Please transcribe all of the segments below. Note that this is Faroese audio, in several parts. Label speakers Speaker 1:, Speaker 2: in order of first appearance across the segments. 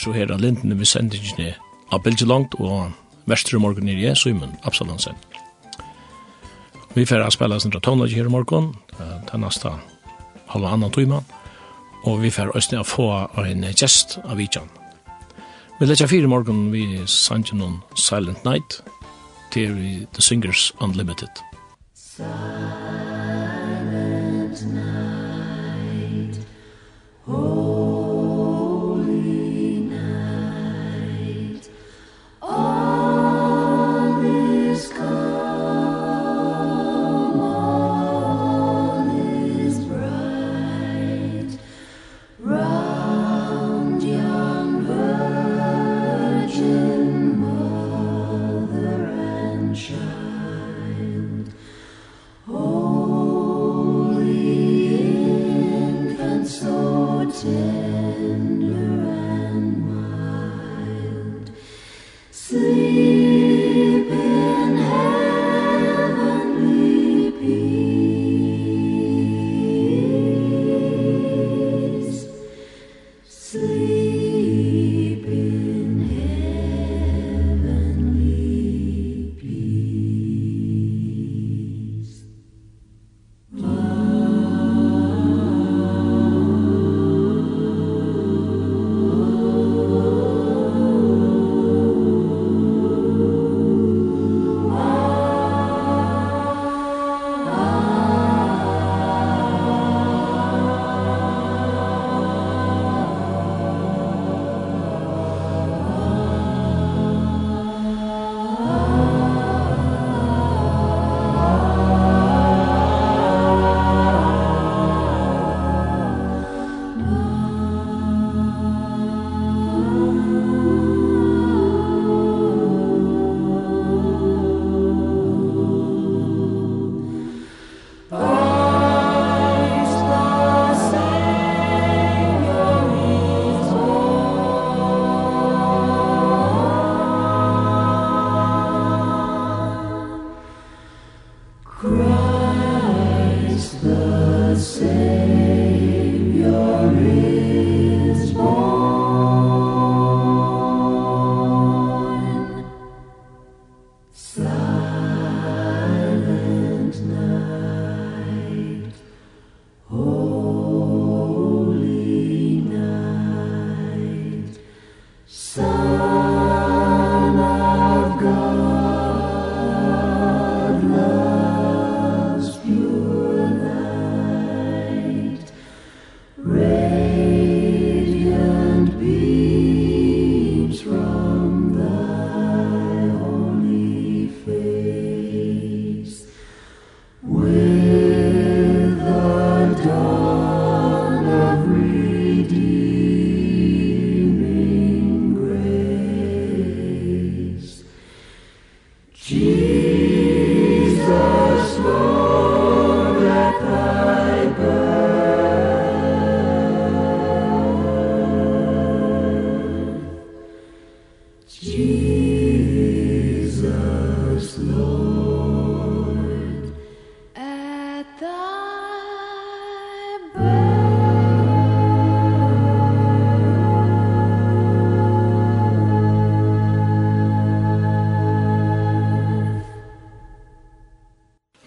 Speaker 1: så her av lindene vi sendingene av Bilge Langt og Vestre Morgen i Ries og Imen Absalansen. Vi får spille sin tonelage her i morgen, til neste halva annan tøyma, og vi får også å få en gjest av Vidjan. Vi legger fire morgen vi sanger noen Silent Night til The Singers Unlimited.
Speaker 2: Silent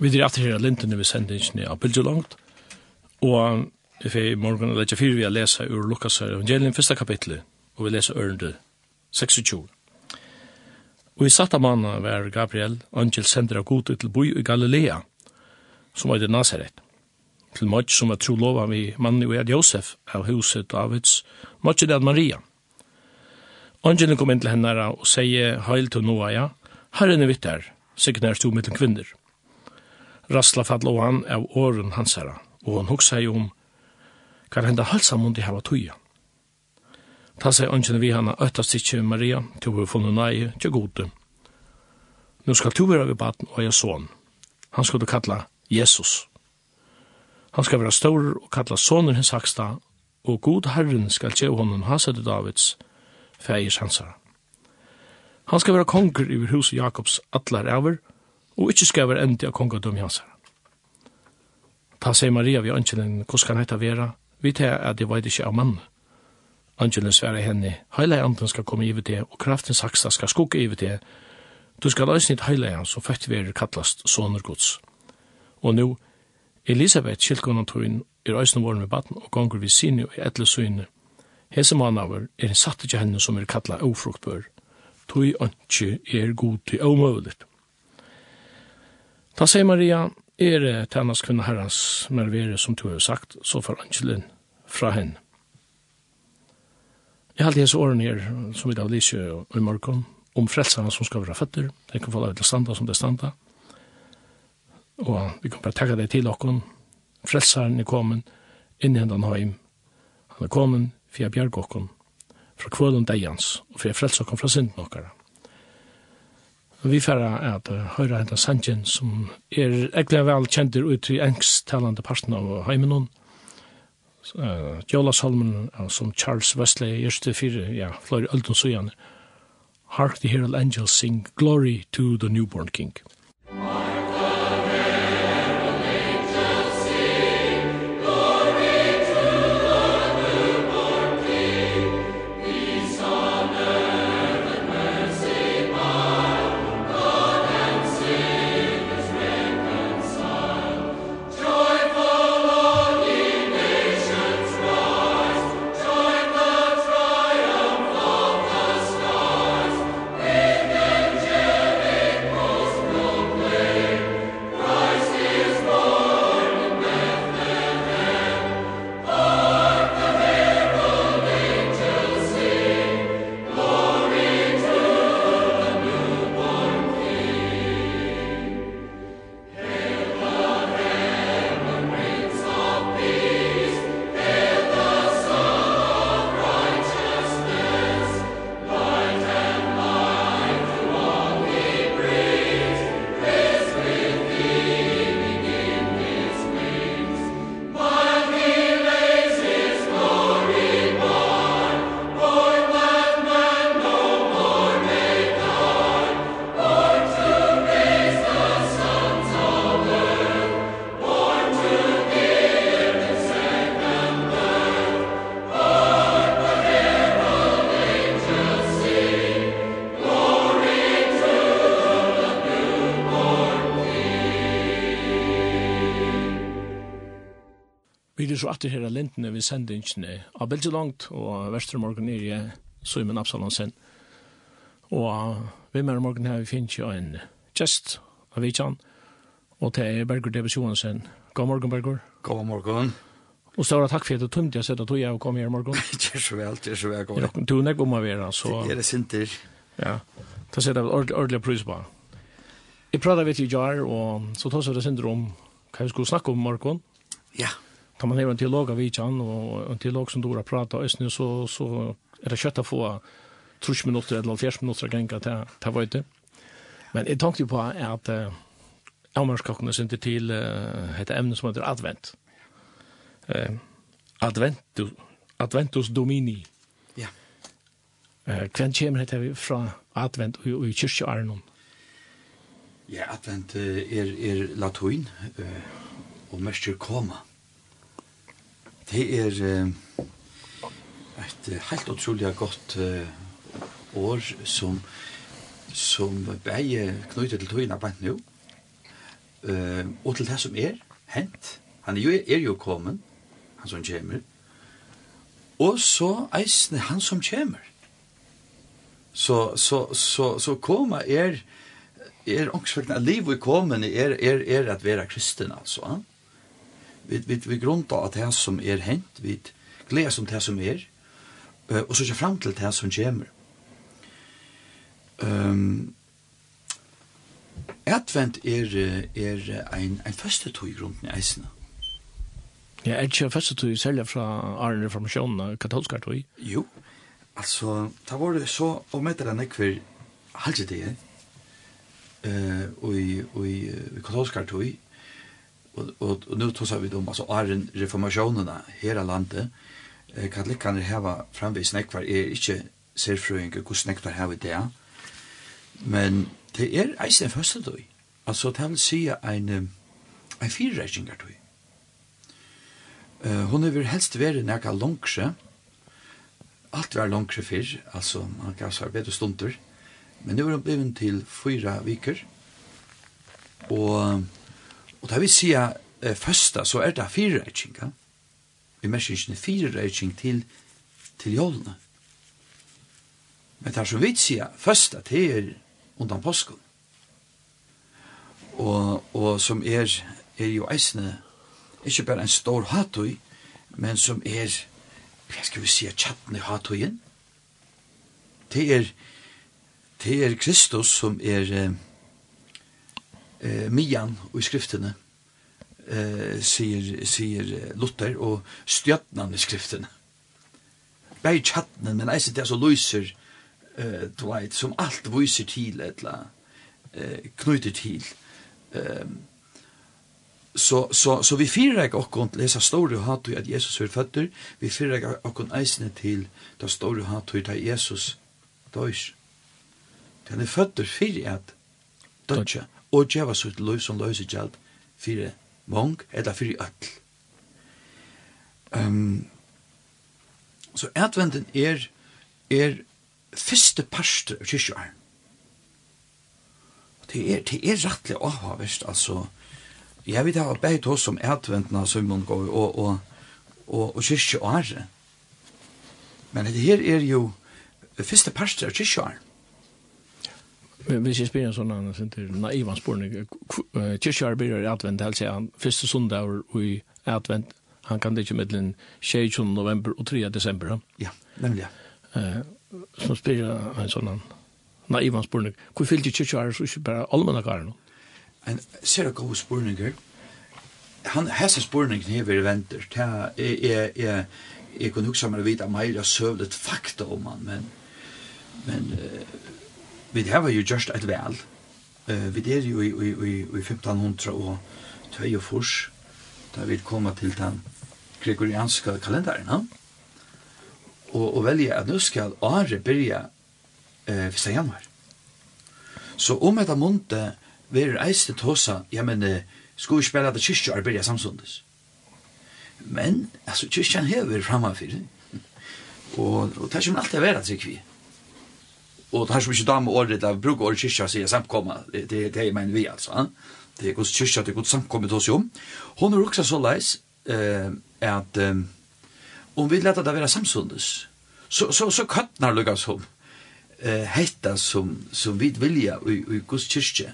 Speaker 1: Vi er alltid her av lintene vi sender ikke av bildet langt, og vi får i morgen og lette fire vi har lesa ur Lukas evangelien første kapitlet, og vi leser ørende 26. Og i satt av mannen var Gabriel, angel sender av god til boi i Galilea, som var i Nazaret. Til Mott, som var tro lov av mannen og Josef, av huset Davids, Mott er det Maria. Angelen kom inn til henne og sier, heil til Noah, ja, herren er vitt her, sikkert er to mittel kvinner. Rassla fall og han av åren hans herra, og han hugsa jo om hva henda halsa mundi hava tuja. Ta seg ønskjene vi hana øttast ikkje Maria, til vi funne nei, til gode. Nu skal tu vera vi baden og jeg son. Han skal du kalla Jesus. Han skal vera stor og kalla sonen hins haksta, og god herren skal tjeu honom hasade Davids, feir hansara. Han skal vera konger i huset Jakobs atlar æver, og ikkje skal være endi av kongadom jansar. Ta seg Maria vi angelen, hos kan heita vera, vi te at det veit ikkje av mann. Angelen sverre henne, heile anden skal komme ivet det, og kraften saksa skal skugge ivet det, du skal løsnit heile han som født veri kallast soner gods. Og nu, Elisabeth kjelkonan tøyn er øysen våren med baden og gonger vi sinne og etle søyne. Hese mannavur er en satt ikke henne som er kalla ofruktbør, tøy ønske er god til omøveligt. Ta seg Maria, er tænas kvinne herrens mervere som du har sagt, så får angelen fra henne. Jeg halte hese årene her, som vi da lyser i morgen, om frelsene som skal være føtter, de kan få lov til standa som det standa, og vi kan bare takke deg til okken, frelseren er kommet, inn i hendan heim, han er kommet, for jeg bjerg okken, fra kvølen deians, og for jeg frelser okken fra synden okkara. Vi færa at høyra henta sanjen som er egentlig vel kjentir ut i engsttalande parten av heimenon. Uh, Jolasholmen, uh, som Charles Wesley gjørste fire, ja, fløyre Øldon Sujan. Hark the Herald Angels sing Glory to the Newborn King. Glory er så atter her av lintene vi sender ikke av Belgi langt, og Vestre Morgen er jeg, Søymen Absalonsen. Og vi med morgen her, vi finner ikke en gjest av Vitjan, og det er Berger Debes Johansen. God morgen, Berger.
Speaker 3: God morgen.
Speaker 1: Og stora takk for at du tømte jeg sett at du og kom her i morgen.
Speaker 3: Det er så vel, det er så vel.
Speaker 1: Ja, du er ikke om å være, så...
Speaker 3: Det er det sinter.
Speaker 1: Ja, det setter jeg ordentlig ordentlig pris på. Jeg prater litt i jar, og så tar jeg det sinter om hva vi skulle snakke om i morgen.
Speaker 3: Ja
Speaker 1: tar man över en teolog av Vichan och en teolog som Dora har pratat östnu så, så är det kjøtt att få 30 minuter eller fjärs minuter gänga til, til Vøyte. Men Men jag tänkte på att uh, man synte til uh, till emne ämne som heter advent. Uh, adventus, adventus Domini.
Speaker 3: Ja.
Speaker 1: Eh, kven kommer det från advent och i kyrkjärnon?
Speaker 3: Ja, advent er, er latuin uh, og mest koma. Mm Det er et helt utrolig godt år som som begge knyttet til tøyna på nu. uh, og til det som er hent. Han er jo, er jo kommet, han som kommer, og så eisne han som kommer. Så, så, så, så koma er, er ångsvekten liv i kommet er, er, er at være kristen, altså vi, vi, vi grunda at det som er hent, vi gleder som det som er, og så fram til det som kommer. Um, Advent er, er ein, ein første tog i grunden i eisene.
Speaker 1: Ja, er ikke første tog selja fra Arne Reformasjonen, katolskar tog?
Speaker 3: Jo, altså, det var det så, og med det enn ekver halvdje det, eh, og i, og i, i katolskar tog, og, og, og nå tosar vi om, altså æren reformasjonerna her av landet, eh, katolikkene heva framvis nekvar er ikke serfrøyng og hvordan nekvar heva det, men det er eisen første døy, altså det vil si en, en fyrreikingar døy. Eh, hun vil helst være nekka langsje, alt var langsje fyrr, altså man kan seg bedre stunder, men nu er hun blivet til fyra viker, og Og da vi sier eh, første, så er det fire reiking. Vi merker ikke fire reiking til, til jålene. Men det er som vi sier første det er undan påsken. Og, og som er, er jo eisne, ikke bare en stor hatøy, men som er, hva skal vi si, tjattne hatøyen. Det er, det er Kristus som er, eh, eh, mian og i skriftene, eh, sier, sier Luther, og stjøtnan i skriftene. bei tjattnen, men eisen det er så løyser, eh, du vet, som alt viser til, etla, eh, knyter til. Eh, så, så, så vi firar ikke okkon til disse store hat at Jesus er føtter, vi firar ikke okkon eisne til ta store hat til Jesus døys. Den er føtter fyrir at dødja og djeva sutt løy som løyse gjald fyrir mong eller fyrir öll. Um, så adventen er, er fyrste parster av kyrkjøren. Det er, det er rettelig avhavist, altså. Jeg vet hva beit oss som adventna Simon går og, og, og, og kyrkjøren. Men det her er jo fyrste parster av
Speaker 1: kyrkjøren. Hvis jeg spyrir en sånn annen, sin til naivan spurning, kyrkjar byrjar i advent, helst han første sundag i advent, han kan det ikke mittlen 22. november og 3. desember.
Speaker 3: Ja, nemlig,
Speaker 1: ja. Så spyrir en sånn annen, naivan spørning, hvor fyllt kyrkjar er så ikke bare allmenn
Speaker 3: karen? En sér god spurning, han hese spurningen hever venter, jeg, jeg, jeg, jeg kunne hugsa meg å vite vita meira søvlet fakta om han, men, men, uh, vi har jo just et vel. Uh, vi er jo i, i, i, i 1500 og tøy og fors, da vi kommer til den gregorianske kalenderen, ja? og, og velge at nå skal året begynne uh, 1. januar. Så om etter måned vil reise til Tåsa, ja, men uh, skal vi spille at kyrkjør begynne samsundes. Men, altså, kyrkjøren hever fremfor, og, og det er ikke alltid å være trygg vi. Och det här som inte damer året där brukar året kyrkja säga samkomma. Det, det, det är men vi alltså. Det är gods kyrkja, det är gods samkommet hos om. Hon har också så leis eh, att eh, om vi lät det vara samsundes så, så, så köttnar lukas om eh, hetta som, som vi vilja i, i gods kyrkja.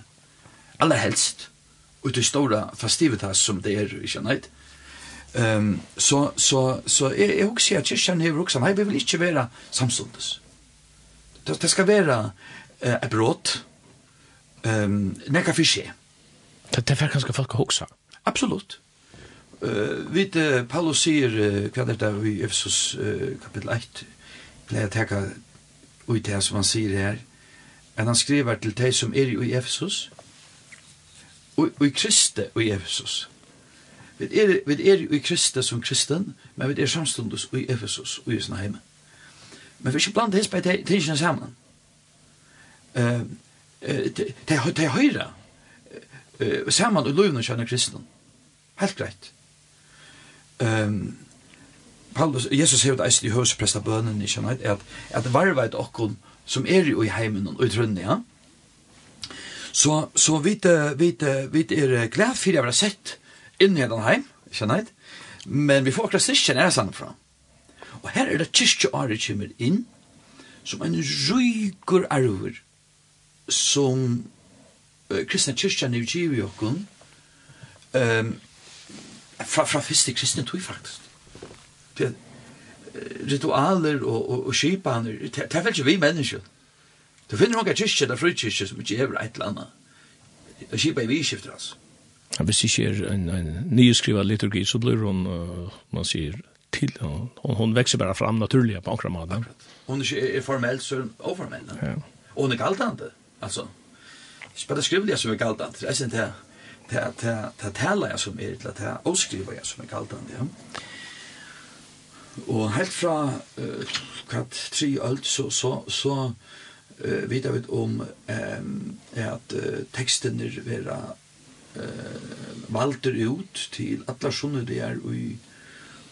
Speaker 3: Alla helst. Och det stora festivitas som det är i kärnhet. Um, så, så, så jag, jag också att kyrkjan har också, nej vi vill inte vara samsundes det, det skal være uh, et brått, um, nekka for skje.
Speaker 1: Det, det er kanskje folk også.
Speaker 3: Absolutt. Uh, vid, uh, Paulus sier, uh, hva er det i Efesus uh, kapitel 1, pleier jeg teka ut det som han sier her, at han skriver til deg som er i Efesus, og, i Kriste og i Efesus. Vi er, vi er i Kriste som kristen, men vi er samstundes i Efesus og i Snaheim. Men vi ikke blant hispa på tingene sammen. Det er høyre saman og lovene kjønne kristne. Helt greit. Paulus, Jesus sier eist i høyspresta bønnen i kjønne, at, at varveit okkon som er i heimen og i trønne, ja? Så, så vi, vi, vi er glad for jeg har sett inn i den heim, kjønne, men vi får akkurat sikkert er sammen fra. Og her er det kyrkje kyrkjeåret kommer inn som en rygur arver som uh, kristne kyrkje er givet i okken um, fra, fra første kristne tog faktisk. Det, ritualer og, og, og skipaner, det er vel ikke vi mennesker. Du finner noen kyrkje, det er frukyrkje som ikke hever et eller annet. Det skipa er vi skifter altså.
Speaker 1: Ja, hvis ikke er en, en nyskriva liturgi, så blir hun, uh, man sier, till hon, hon växer bara fram naturligt på ankra maten.
Speaker 3: Hon är inte formell så övermän.
Speaker 1: Ja.
Speaker 3: Och hon är kallt inte. Alltså. Spela det som är kallt inte. Jag syns inte det det det tala jag som är till att och skriver jag som är kallt inte. Ja. Och helt från uh, kvart 3 ölt så så så uh, vet jag vet om ehm um, att uh, texten är vara eh valter ut till alla sjunne där och i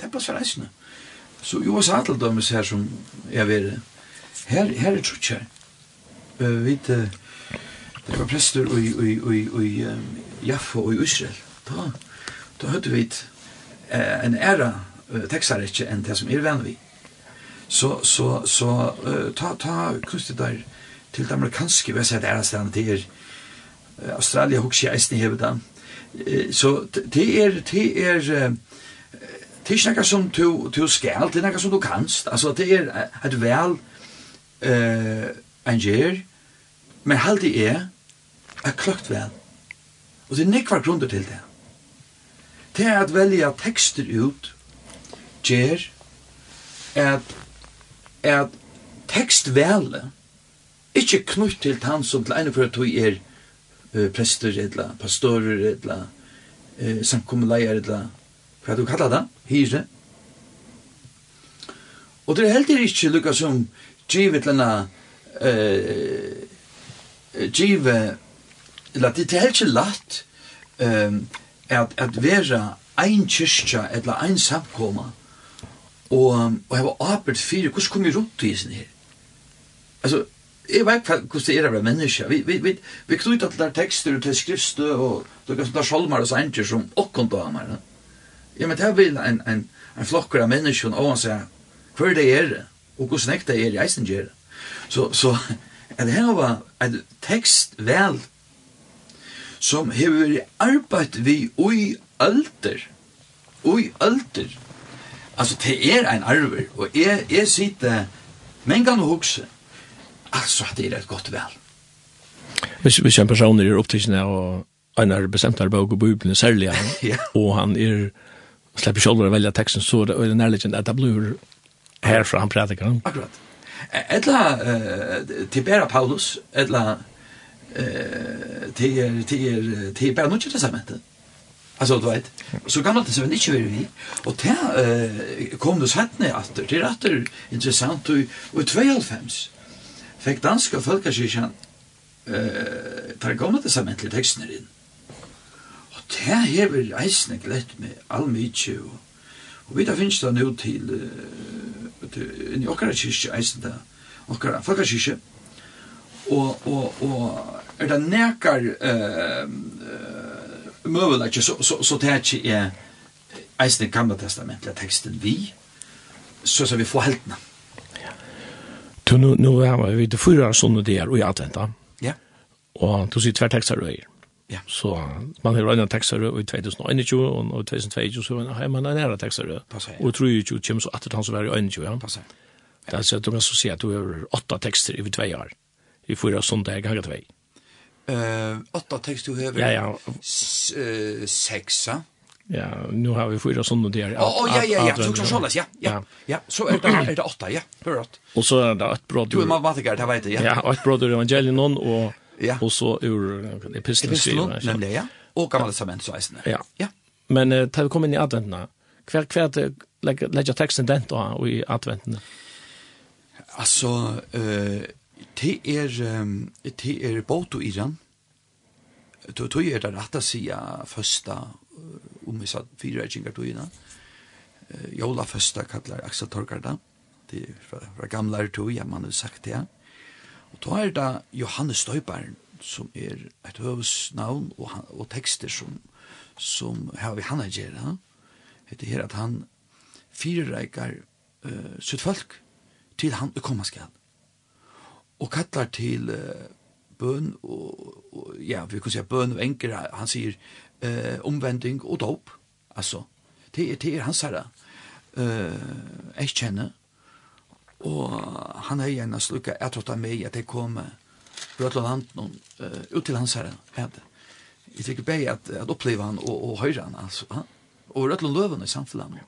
Speaker 3: Det passar eisne. Så jo, så hatt dømes her som jeg vil, her, her er trutt her. Uh, vi vet, det var prester i, i, i, i um, Jaffa og i Israel. Da, da hørte vi uh, en æra uh, tekstar ikke enn det som er venn vi. Så, så, så uh, ta, ta kunstig der til det amerikanske, vi har sett æra stedet til er, Australia hugsi eisni hevur Uh, Så det er det er det er ikke noe som du, du skal, det er noe som du kanst. Altså, det er et vel uh, en gjør, men helt det er et kløkt vel. Og det er nekva grunder til det. Det er at velja tekster ut, gjør, at, at tekstvelet ikke knytt til han som til ene for at du er uh, prester, eller pastorer, eller uh, samkommeleier, eller hva du kallar det, hyre. Og det er heller ikkje lukka som givet lana eh, give eller det er heller heldur latt um, at, at vera ein kyrkja eller ein samkoma og, og hava apert fyrir hvordan kom vi rundt i sin her altså Jeg vet hva hvordan det er å være menneske. Vi, vi, vi, vi knyta til der tekster og til skrifstø og til der salmer og sanger som åkken damer. Ja? Ja, men det vil en, en, en flokker av mennesker og han sier, hver det er og hvordan snakk det er i eisen gjør. Så, så, at det her var en tekst vel, som hever arbeid vi ui alder, ui alder, altså det er en arver, og jeg, jeg sitter, men kan hugse, altså at det er et godt vel.
Speaker 1: Hvis, hvis en person er opptidsende og en er bestemt arbeid og bøybelen særlig,
Speaker 3: ja.
Speaker 1: og han er slipper selv å velge teksten, så er det nærliggende at det blir herfra han prædiker.
Speaker 3: Akkurat. Etla uh, til Bera Paulus, etla uh, til er, til er, til er bare testamentet. Alltså du vet. Så gammalt det så men inte vi. Och det eh kom det sett ner att det är rätt intressant och och 25. Fick danska folkkyrkan eh tar gammalt det så men texten in det hever eisne glett med allmykje og, og vi da finnes det nå til, til inn i okkara kyrkje eisne da, okkara folkakyrkje og, og, og er det nekar uh, uh, møvelakje så, så, så det er ikke er eisne gamle testamentlige teksten vi så så vi får heltene
Speaker 1: Du, nu, nu har vi det fyra sånne der og i adventa.
Speaker 3: Ja.
Speaker 1: Og du sier tvertekstar røyer.
Speaker 3: Ja.
Speaker 1: Så man har en texter i 2021 og 2022 så har man en
Speaker 3: ära
Speaker 1: texter. Och tror ju att Jim så att han så var i 21, ja.
Speaker 3: Passa.
Speaker 1: Det är så att de så ser att du har åtta texter i två år. I fyra söndagar har jag
Speaker 3: två. Eh, åtta texter du har.
Speaker 1: Ja, ja.
Speaker 3: Sexa.
Speaker 1: Ja, nu har vi fyra sånne der.
Speaker 3: Å, oh, ja, ja, ja, så kan så ja. Ja.
Speaker 1: Ja,
Speaker 3: så er det er det åtta, ja. hør rått.
Speaker 1: Og så er det et bröd.
Speaker 3: Du
Speaker 1: är
Speaker 3: matematiker, det vet jeg,
Speaker 1: Ja,
Speaker 3: Ja,
Speaker 1: ett bröd evangelion og
Speaker 3: ja.
Speaker 1: og så ur epistelen
Speaker 3: epistlen
Speaker 1: skriver.
Speaker 3: Nemlig, ja. Og gamle testament så eisene.
Speaker 1: Ja.
Speaker 3: ja.
Speaker 1: Men uh, til vi kommer inn i adventene, hver, hver legger, legger teksten den da, og i adventene?
Speaker 3: Altså, uh, det er, um, det er båt og Iran, Du tog er det rett rätta sia första om vi sa fire gingar tog innan. Jola første kallar Axel Torgarda. Det er fra, från gamla tog, ja man har sagt det. Og då er det Johannes Støybaren som er et høvesnavn og, og tekster som, som har vi han gjerne. Det her at han firereikar uh, sitt folk til han å komme skal. Og kallar til uh, bøn og, og, ja, vi kan si bøn og enker, han sier uh, omvending og dop. Altså, det er, det er hans herre. Uh, jeg kjenner Og han er gjerne slukket jeg trodde meg at jeg kom Rødland noen uh, ut til hans herre. Jeg fikk be at, at oppleve han og, og høre han, altså. Han, og Rødland Løven i samfunnet.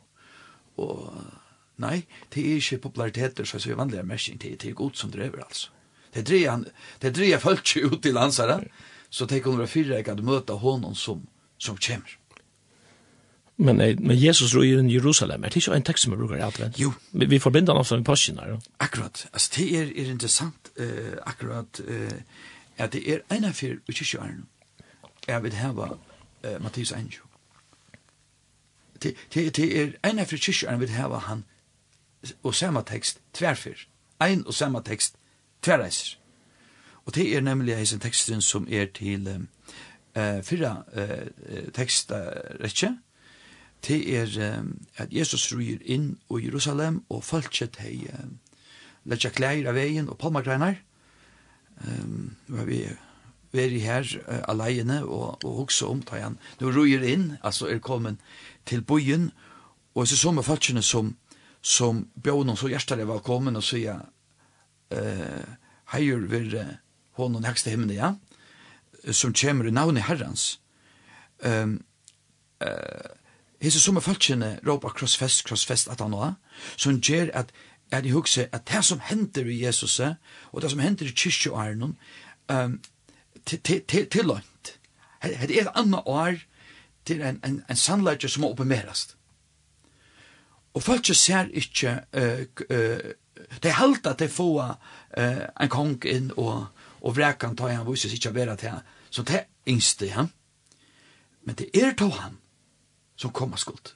Speaker 3: Og nei, det er ikke populariteter, så jeg er vanligere mersing, det er, det er godt som drever, altså. Det dreier han, det dreier folk ut til hans så det kommer være fyrre jeg kan møte honom som, som kommer.
Speaker 1: Men, men Jesus ro i Jerusalem, er det ikke en tekst som vi bruker i advent?
Speaker 3: Jo.
Speaker 1: Vi, vi forbinder den ofte med påsken her.
Speaker 3: Akkurat. Altså, det er, er interessant uh, akkurat uh, at det er en av fire utkjørende. Jeg vil hava uh, Mathias Angel. Det, det, det er en av fire utkjørende vil hava han og samme tekst tverfyr. Ein og samme tekst tverreiser. Og det er nemlig heisen teksten som er til um, uh, fyrra uh, teksta uh, det er at Jesus ryr inn i Jerusalem, og følget hei letja klær av veien og palmagreinar. Um, vi veri her uh, alene og, og hugsa om ta han. Nå ryr inn, altså er kommet til byen, og så som er som, som bjør noen så hjertelig velkommen og sier uh, heier vir uh, hånden hekste himmelen, ja, som kommer i navnet herrens. Um, uh, hese som er falskjene råpa krossfest, krossfest at han var, som gjør at at jeg husker at det som hender i Jesus og det som hender i kyrkjeåren um, til lønt det er et annet år til en, en, en sannleggje som må opprimerast og folk ser ikke uh, uh, det er helt at de får uh, en kong inn og, og vrekan tar han vises ikke være til han så det er yngste ja? men det er to han som kommer skuld.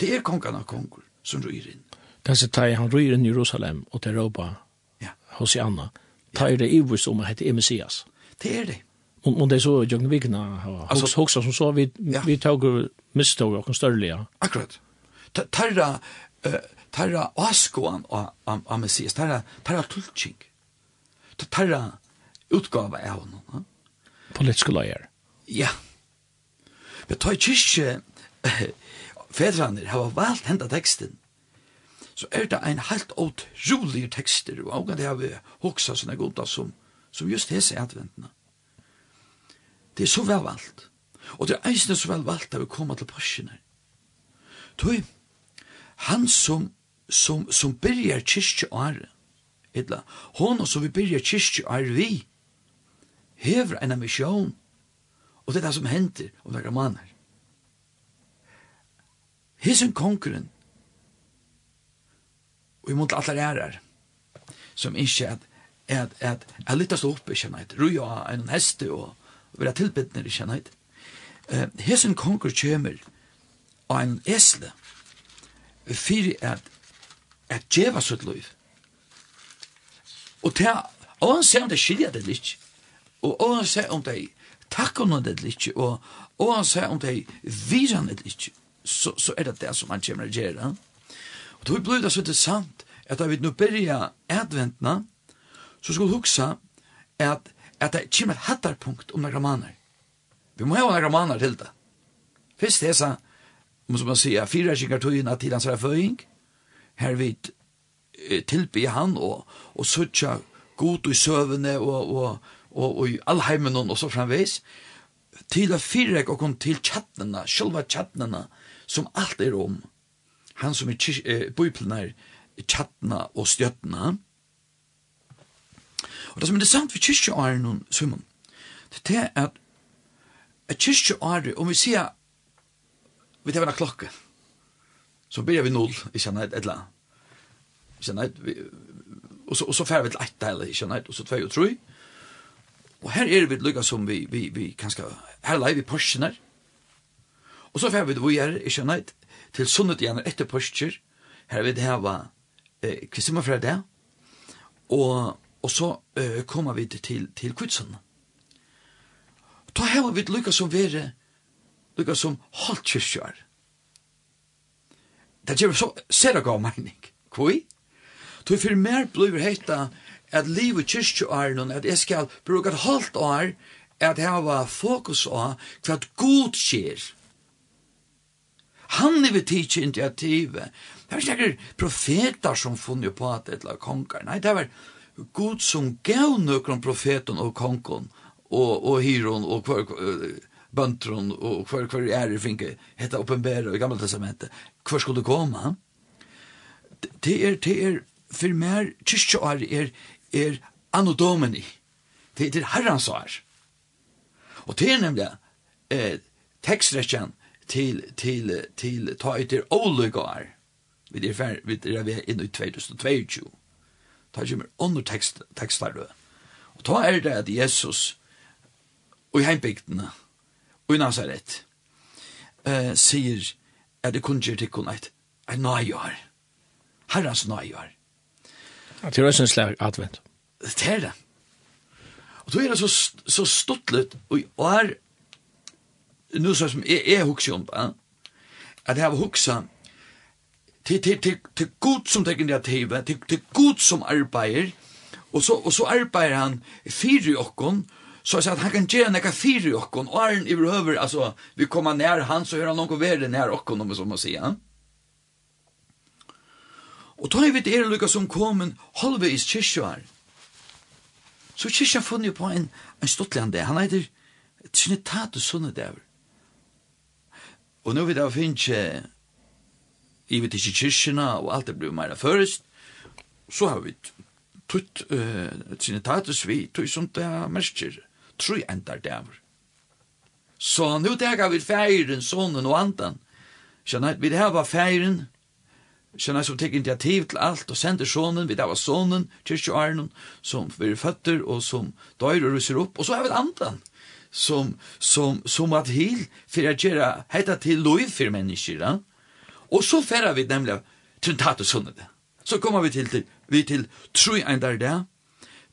Speaker 3: Det er kongen av konger som ryr inn.
Speaker 1: Det er så han ryr inn i Jerusalem og til Europa
Speaker 3: ja.
Speaker 1: hos Janna. Ta er det ivrst om at det er Messias.
Speaker 3: Det er det.
Speaker 1: Og, og det er så Jørgen Vigna og Hoxa som så vi,
Speaker 3: ja.
Speaker 1: vi tog mistog og størlige.
Speaker 3: Akkurat. Tarra, uh, tarra askoan av Messias, tarra, tarra tulking, tarra utgave av honom.
Speaker 1: Politiske løyer.
Speaker 3: Ja. Men ta i kyrkje, fedranir hava valt henda tekstin, så er det ein helt utrolig tekster, og også det har vi hoksa sånne goda som, som just hese adventene. Det er så vel valgt, og det er eisne så vel valgt at vi kommer til parsjene. Toi, han som, som, som byrjar kyrkje åre, etla, hon som vi byrjar kyrkje åre vi, hever en misjon, og det er det som henter om det er maner. Hisen konkurren. Og imot alle ærer, som ikke at at at at lyttes opp, ikke neit. Ruja en heste og være tilbedner ikke nøyt. Uh, hisen konkur kommer, og en esle fyrir at at djeva sitt liv. Og til, og han ser om det skilja det litt. Og og han ser om det takk om det litt og og han ser om det viran det litt så, så er det det som han kommer å gjøre. Og då blir det så interessant at vi nu börja adventna så skulle huxa at, at det kommer et hattarpunkt om några månader. Vi må ha några månader til det. Først det så, måste man säga, fyra kikar togina till hans förföring. Här vid tilby han og, og søtja god i søvne og, og, og, og i allheimen og så framveis til å fyra og kom til tjattnena, sjølva tjattnena som alt er om. Han som er eh, Bibelen er tjattna og stjøttna. Og det som er interessant for kyrkjeåren, Simon, det er at at kyrkjeåret, om vi sier vi tar en klokke, så byrjar vi null, ikke annet, et eller annet. Ikke annet, vi, og så, og så færre vi til ett eller ikke annet, og så tvei og tru. Og her er vi lykka som vi, vi, vi kanskje, her leier vi porsjoner, Og så får vi det vi er, ikke nøyt, til sunnet igjen etter påskjer, her vil det heva eh, kvistimmer fra det, og, og så eh, kommer vi til, til kvitsen. Ta heva vi lykka som vere, lukka som halvkyrkjør. Det gjør så ser gav mening. Kvoi? Tog for mer blir heita at livet kyrkjøren, at jeg skal bruke et halvt år, at jeg har fokus på hva god skjer. Han er vi tidsi initiativet. Det var ikke profeter som funnet på at det eller konger. Nei, det var god som gav nøkron profeten og kongen og, og hyron og hver, bøntron og hver, hver er det finke hette oppenbæra i gamla testamentet. Hver skulle komme? Det er, det er, for mer kyrkjøar er, er anodomeni. Det er herrans år. Og det er nemlig eh, tekstrekken til, til, til, ta etter oligar. Vi er fer vi er vi inn i 2022. Ta kommer under tekst, tekstar Og ta er det at Jesus, og i heimbygdene, og i Nazaret, uh, sier at det kunne gjøre tikkun eit, eit nøyar, herrans nøyar.
Speaker 1: At det er også en slag advent.
Speaker 3: Det er det. Og då er det så, så stuttlet, og er nu så som är är hooks om va att ha hooksa till till till till god som tek initiativ till till god som arbetar och så och så arbetar han fyra jockon så att han kan ge några fyra jockon och är överhöver alltså vi kommer ner han så gör han någon värde när okkon om som man säger Och då är vi det lukka som komin halvveis kyrkjøar. Så kyrkja funnet på en, en stortlig. Han heter Trinitatus Sunnedever. Og nå vil jeg finne i vet ikke kyrkjena og alt det blir meira først, så har vi tutt uh, sinitatus vi, tutt som det er mersker, tru endar dæver. Så nå tega vi feiren, sonen og andan. Kjennar, vi det var feiren, kjennar som tek initiativ til alt, og sender sonen, vi det var sonen, kyrkjøarnen, som vi er føtter, og som døyrer og ser opp, og så har vi andan, som, som, som at hil for å gjøre hetta til lov for mennesker. Ja? Og så færer vi nemlig trintat og sunnet. Så kommer vi til, til vi til tru ein der der,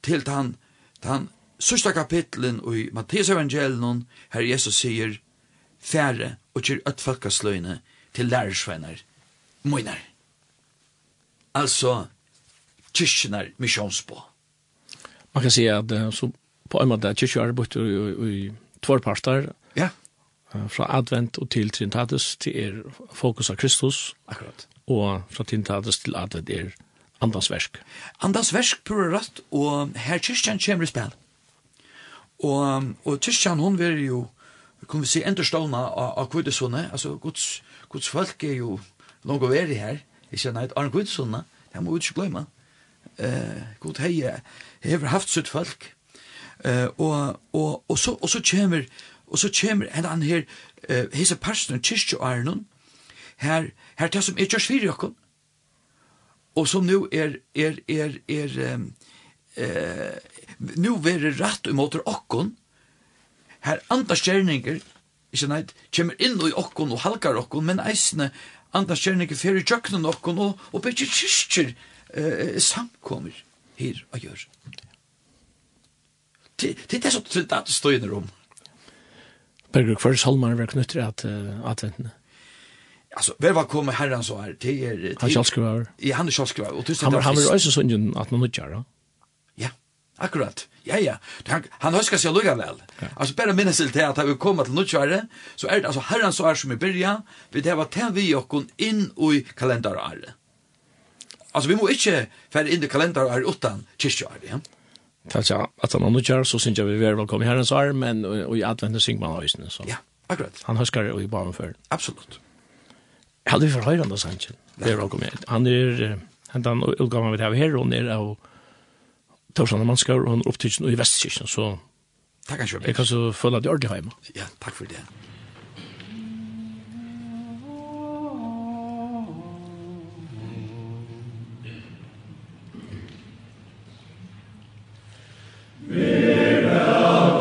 Speaker 3: til han, han sørste kapitlen i Matteus evangelion, her Jesus sier, fære og kjør øtt folkasløyne til lærersvenner, møyner. Altså, kyrkjener missionsbå.
Speaker 1: Man kan si at så på en måte kyrkjøarbeidet i, i, i parter.
Speaker 3: Ja.
Speaker 1: Fra advent og til trinitatis til er fokus av Kristus.
Speaker 3: Akkurat.
Speaker 1: Og fra trinitatis til advent er andans versk.
Speaker 3: Andas versk pura rett, og her kyrkjan kommer i spil. Og, og kyrkjan hun vil jo, kan vi si, enderstående av, av kvudesone, altså Guds, Guds folk er jo langt å være her, ikke nei, Arne Kvudesone, det må vi ikke glemme. Uh, God hei, hever haft sitt folk, Eh og og og så og så kjemur og så kjemur en annen her eh hesa kyrkje og Arnon. Her her til som er kjørs fire jokken Og som nu er er er er eh nu verður rætt rett imot okkun. Her andre stjerningar, ikke nei, kjemur inn i okkun og halkar okkon, men eisne andre stjerningar fyrir i okkon, og og bikkje kyrkjur eh samkomur her og gjør. Det er så til att det står i om.
Speaker 1: Berger, hva er salmer vi knytter att adventene?
Speaker 3: Alltså väl var kommer herran så här till er
Speaker 1: han ska skriva.
Speaker 3: Ja, han ska skriva och tusen
Speaker 1: han han vill också sjunga att man nutjar.
Speaker 3: Ja. Akkurat. Ja ja. Han han huskar
Speaker 1: sig
Speaker 3: lugga väl. Alltså bara minnas till att vi kommer till nutjar så är det alltså herran så här som i början vi det var till vi och kon in i kalenderåret. Alltså vi må inte för in i kalenderåret utan kyrkåret. Ja.
Speaker 1: Tack så at han nu kör så synes jeg vi er velkommen i herrens arm men og, og i Atlanta synger man høysene. så.
Speaker 3: Ja, akkurat.
Speaker 1: Han husker huskar i
Speaker 3: barn
Speaker 1: för. Absolut. Jag hade förhöjande hos Angel. Det er velkommen. Han är hentan utgaven vi har här hon är av Torsan og han er opptidsen i Vestkirken, så
Speaker 3: Takk, han
Speaker 1: mycket.
Speaker 3: Jag
Speaker 1: kan så føle at du er ordentlig hjemme.
Speaker 3: Ja, takk for det.
Speaker 1: Vera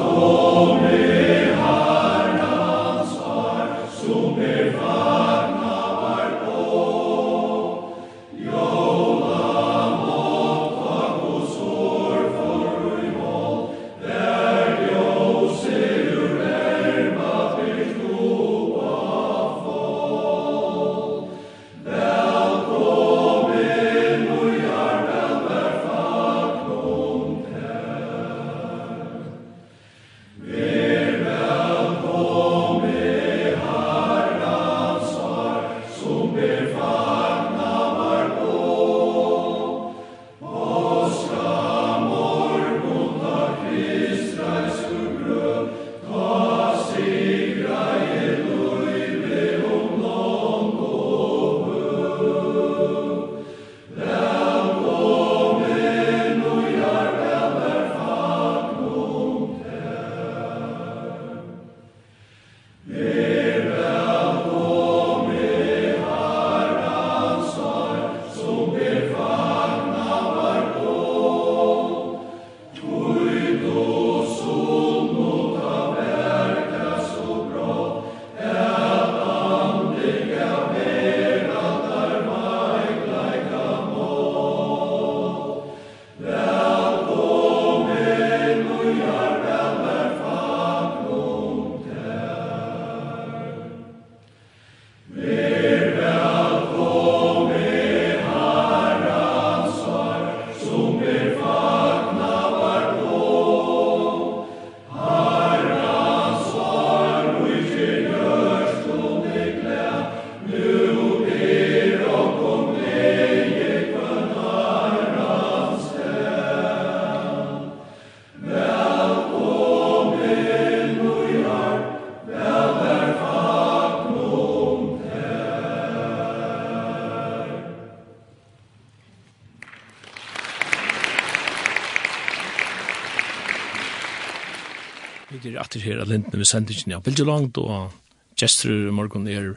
Speaker 1: etter her av lintene ved sendingen av Bilgelangt, og gestur i morgen er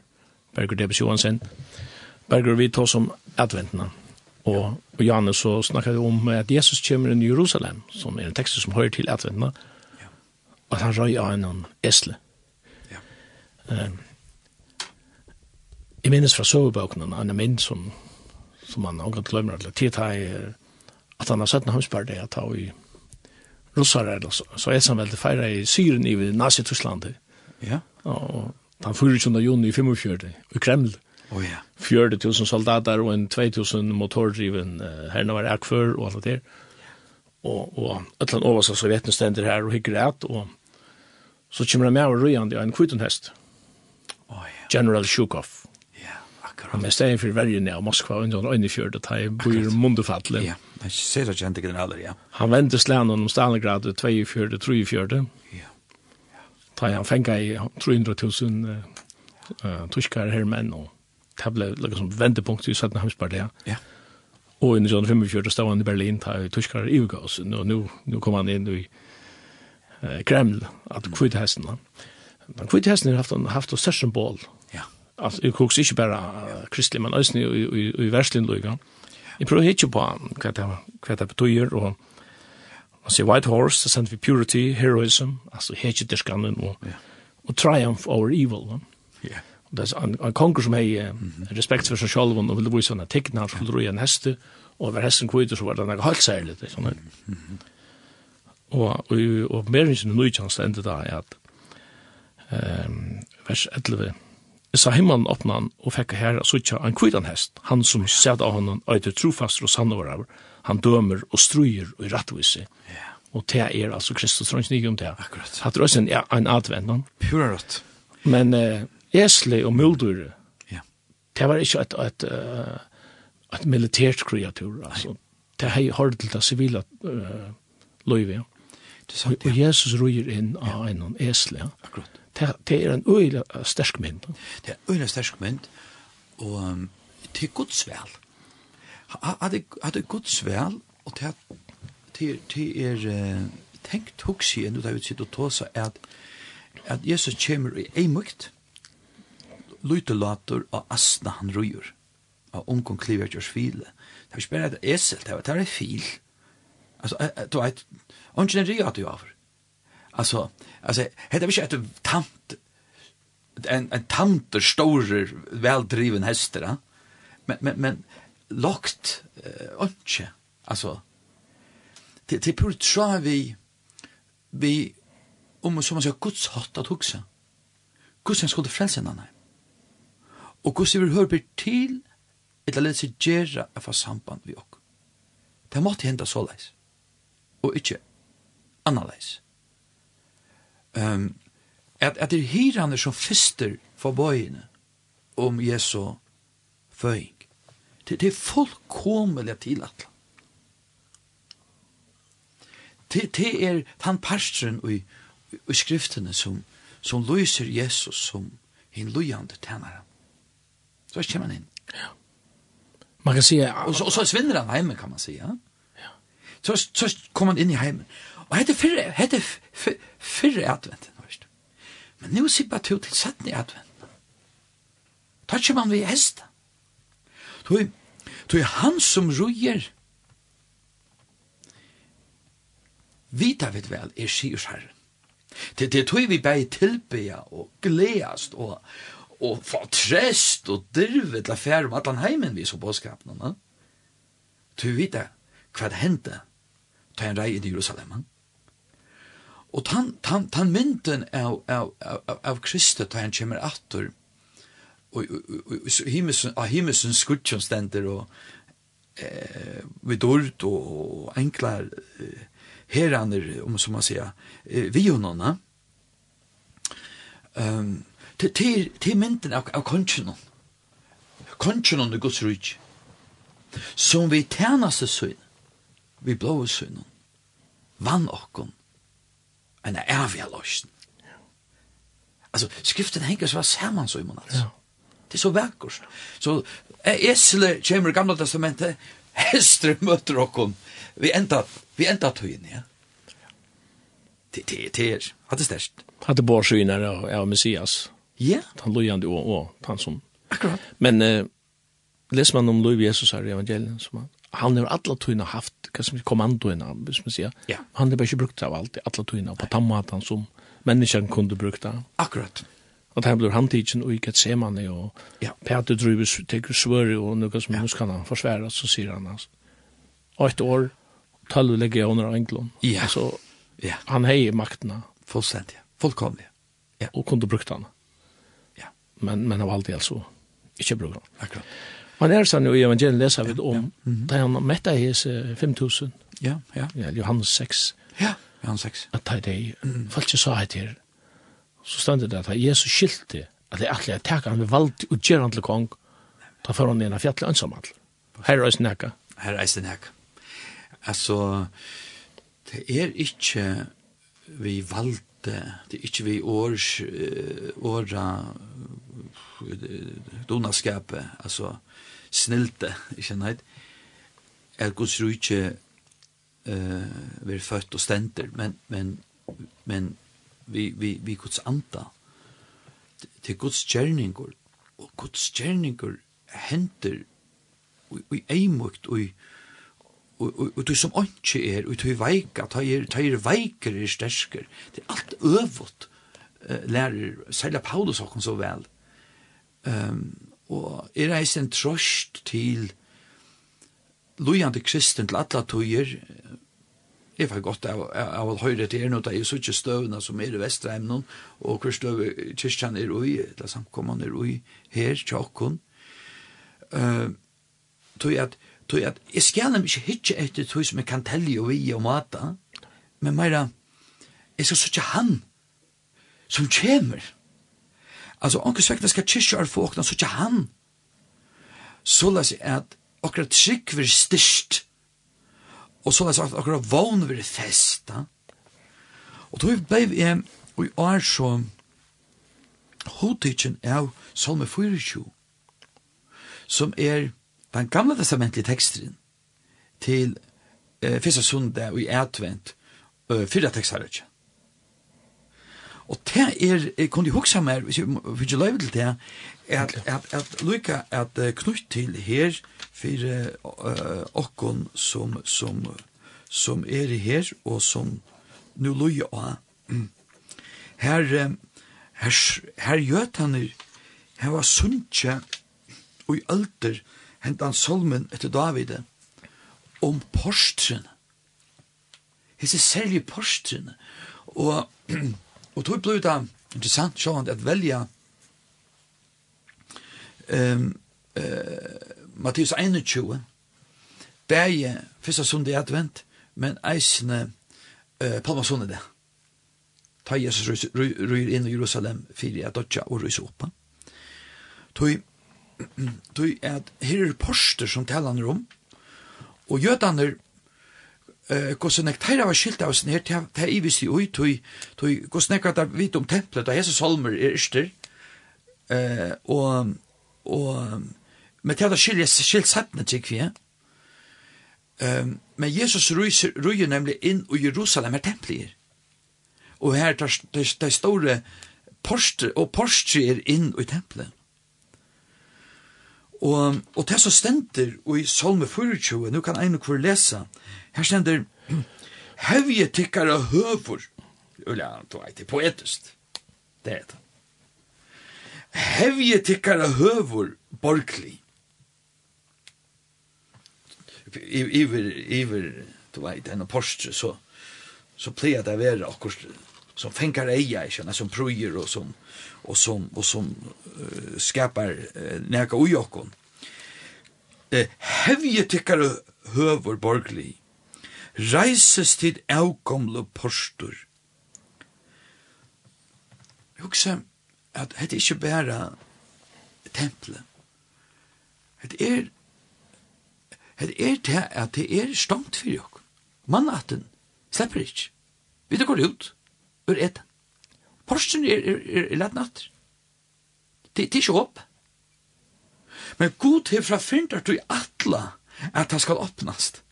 Speaker 1: Berger Debes Johansen. Berger, vi tar som adventene, og, og Janne så snakket om at Jesus kommer inn i Jerusalem, som er en tekst som hører til adventene,
Speaker 3: ja.
Speaker 1: og at han røy av en esle.
Speaker 3: Ja.
Speaker 1: Um, jeg minnes fra sovebøkene, han er min som, som han har gått glemmer, eller tid at han har sett en hans par det, at han har russare eller så, så är som väldigt färre i Syren i Nazi-Tyskland.
Speaker 3: Ja.
Speaker 1: Och den 24 juni i 45 i Kreml.
Speaker 3: Oh, ja.
Speaker 1: 40 000 soldater och en 2000 motordriven uh, herrna var akför och allt det där. Och, och över så Sovjeten ständer här och hygger ät och så kommer de med och röjande en kvitonhäst.
Speaker 3: Oh, ja.
Speaker 1: General Shukov.
Speaker 3: Ja,
Speaker 1: er stedet for vergen av Moskva, under en øynefjord, at han bor mundefattelig.
Speaker 3: Ja, jeg ser det kjente generaler, ja.
Speaker 1: Han vendte slænen om Stalingrad, 2 42, fjord.
Speaker 3: Ja.
Speaker 1: Da han fengt i 300.000 uh, tyskere her menn, og det ble liksom vendepunkt i 17. hamspartiet.
Speaker 3: Ja.
Speaker 1: Og i 1945 stod han i Berlin, da tyskere i Ugausen, og nå kom han inn i Kreml, at kvitt hesten. Men kvitt hesten har haft, haft en større symbol,
Speaker 3: ja
Speaker 1: altså, jeg koks ikke bare kristelig, men også i, i, i verslind lukka. Jeg prøver ikke på hva det, hva det betyr, og man sier White Horse, det sender vi purity, heroism, altså hekje derskannen, og,
Speaker 3: yeah.
Speaker 1: og triumph over evil.
Speaker 3: Ja.
Speaker 1: Yeah. Det er en, en konger som har respekt for seg selv, og ville vise henne tekna, han skulle roe en heste, og var hesten kvitt, så var det noe helt særlig. Sånn. Mm -hmm. Og, og, og mer enn sin nøytjans enda da er at um, vers 11, Jeg sa himmelen åpna han og fikk her og suttja en kvidan hest, han som sæt av honom øyder trofast og sannvarar, han dømer og struer og rattvise.
Speaker 3: Yeah.
Speaker 1: Og det er altså Kristus trønns nye om det.
Speaker 3: Akkurat.
Speaker 1: Hatt røysen også en advent.
Speaker 3: Pura rått.
Speaker 1: Men uh, esle og muldur,
Speaker 3: yeah.
Speaker 1: det var ikke et, et, uh, et militært kreatur, altså. Det har hørt til det sivile uh, løyve. Ja.
Speaker 3: Det er
Speaker 1: Og, og Jesus ruger inn av en esle. Ja.
Speaker 3: Akkurat
Speaker 1: det er en øyla sterk mynd.
Speaker 3: Det er øyla sterk mynd, og til godsvel. Hadde godsvel, og til er tenkt hoksi enn du vi utsitt og tåsa at at Jesus kommer i eimukt, lutelator av asna han rujur, av omkong kliver kjørs file. Det er ikke bare et esel, det er et fil. Altså, du vet, ånden er ria at du avr. Alltså, alltså heter vi inte ett tant en en tanter storer väldriven hästar. Eh? Men men men lockt eh, onche. Alltså det det pur tror vi vi om som man säger Guds hatt att huxa. Guds han skulle frälsa henne. Och Guds vill höra på till ett eller sig gera av samband vi och. Det måste hända så läs. Och inte um, at, at det er hirane som fister for bøyene om Jesu føying. Det, det er fullkomelig til at det, det er den parstren i, i skriftene som, som lyser Jesus som hin lojande tænare. Så kommer han inn. Ja.
Speaker 1: Man kan säga...
Speaker 3: Og så, og så svinner han hjemme, kan man säga. Ja. Så, så kommer han inn i hemmen. Og hette fyrre, hette fyrre adventen, veist. Men nu sier tu til setten i adventen. Tatsi man vi hesta. Tui, tui han som rujer, vita vet vel, er sier herren. Det det tui vi bei tilbeja og gleast og og få trest og dirve til affærum allan heimen vi så påskapna. Tu vita hva det hendte ta en rei i Jerusalem. Og tan, tan, tan mynden av, av, av, av Kristi ta han kommer attor, og av himmelsens skudtjons stender, og eh, vid ord og enkla eh, heraner, om som man sier, eh, vi honona, um, til, til mynden av, av kongenon, kongenon i Guds rydg, som vi tjenaste søgn, vi blåa søgn, vann okkon, en evig løsning. Altså, skriften henger så sammen så i måneden. altså. Det er så vekkert. Så Esle kommer i gamla testamentet, hester møter okkom, vi enda, vi enda tøyen, ja. Det, det, det er, hadde størst.
Speaker 1: bor bårsynere av, av Messias.
Speaker 3: Ja.
Speaker 1: Han lojande og, og han som.
Speaker 3: Akkurat.
Speaker 1: Men eh, leser man om Louis Jesus her i evangeliet, som han, han har alla tøyna haft hva som kommandoina, hvis man sier.
Speaker 3: Ja.
Speaker 1: Han har bare ikke brukt av alt, alla tøyna, på tammatan som menneskene kunde brukt av.
Speaker 3: Akkurat.
Speaker 1: Og det her blir han tidsen og ikke et semane, og
Speaker 3: ja.
Speaker 1: Peter Drubes teker svøri, og noe som ja. kan skal han forsvære, så sier han altså. ett år, tølv legger jeg under Englund.
Speaker 3: Ja.
Speaker 1: Så
Speaker 3: ja.
Speaker 1: han heier maktene.
Speaker 3: Fullständigt, fullkomligt. Ja.
Speaker 1: Og kunde brukt han.
Speaker 3: Ja.
Speaker 1: Men, men han var alltid altså ikke brukt han.
Speaker 3: Akkurat.
Speaker 1: Man er sånn jo i evangeliet leser vi om, da han mette hes 5000.
Speaker 3: Ja, ja.
Speaker 1: Ja, Johannes 6.
Speaker 3: Ja, Johannes 6.
Speaker 1: At det er, folk ikke sa etter, så stod det at Jesus skilte, at det er atelig at teka han ved valgt og gjør han til kong, da får han igjen fjallet ønsamall. Her er eisen hekka.
Speaker 3: Her er eisen hekka. Altså, det er ikke vi valgte, det er ikke vi års, åra, donaskapet, altså, snilte, ikkje nei, er Guds rujtje uh, vi født og stenter, men, men, men vi, vi, vi Guds anta til Guds gjerninger, og Guds gjerninger henter og, og eimukt og i og du som ikke er, og du veika, du er veiker er stersker. Det er alt øvått, lærer, særlig Paulus åkken så vel. Um, og er eis en trøst til lojande kristen til alle tøyer, Jeg var godt av, av å høre til her nå, det er jo så ikke støvende som er i Vesterheimnen, og hvor støve kyrkjan er ui, eller samkommende er ui, her, tjokken. Uh, tog at, tog at, jeg skal nemlig ikke hitje etter tog som jeg kan telle og vi og mata, men meira, jeg skal søtje han som kommer, Altså, onkel svekna skal kyrkja er fåkna, så ikke han. Så la seg at okra trygg vir styrst, og så la seg at okra vogn vir festa. Og tog blei vi, og i år så, hodtidgen av Salme 24, som er den gamle testamentlige teksten til eh, fyrsta sundag og i advent, uh, fyrra tekstaret. Og det er, jeg kunne huske meg, hvis jeg fikk løyve til det, at, at, at lykka at knytt til her, for uh, okkon som, som, som er her, og som nu løye av. Her, her, her gjøt han her, her var sunnkje, og i alder, hent han solmen etter Davide, om porstrene. Hesse særlige porstrene. Og Og tog ble det interessant sånn at velja um, uh, Mattias 21 bæge fyrsta sundag i advent men eisne uh, Palma sundag ta Jesus ryr inn i Jerusalem fyrir at dodja og rys oppa tog tog at her er porster som talan om og jødaner Gåsen nek, teira var skilt av sin her, ta i visi i ui, tui, gåsen nek at vit om templet, og hese salmer er yster, og, og, men ta er skilt, skilt sattne tik vi, men Jesus rui nemlig inn i Jerusalem er. Templer, og her det store porster, og porster er inn i templet, Og, og det som stender i Salme 24, nu kan en kvar lesa, Her stender, hevje tikkare høver. Ulla, du eit, det er poetisk. Det er det. Hevje tikkare høver borgli. Iver, iver, du eit, en postre, så, så pleier det være akkurat som fänkar eia, i som prøyer og som og som og som uh, skapar uh, neka ui okkon. uh, hevje tycker höver borgli reises til avkomle postur. Hugsa at het er ikke bæra tempelet. Hette er hette er til at det er stomt for jokk. Mannaten slipper ikke. Vi det går ut ur etan. Porsten er, er, er, er lett natt. Det er ikke opp. Men god til fra fyndar du i atla at det skal åpnast.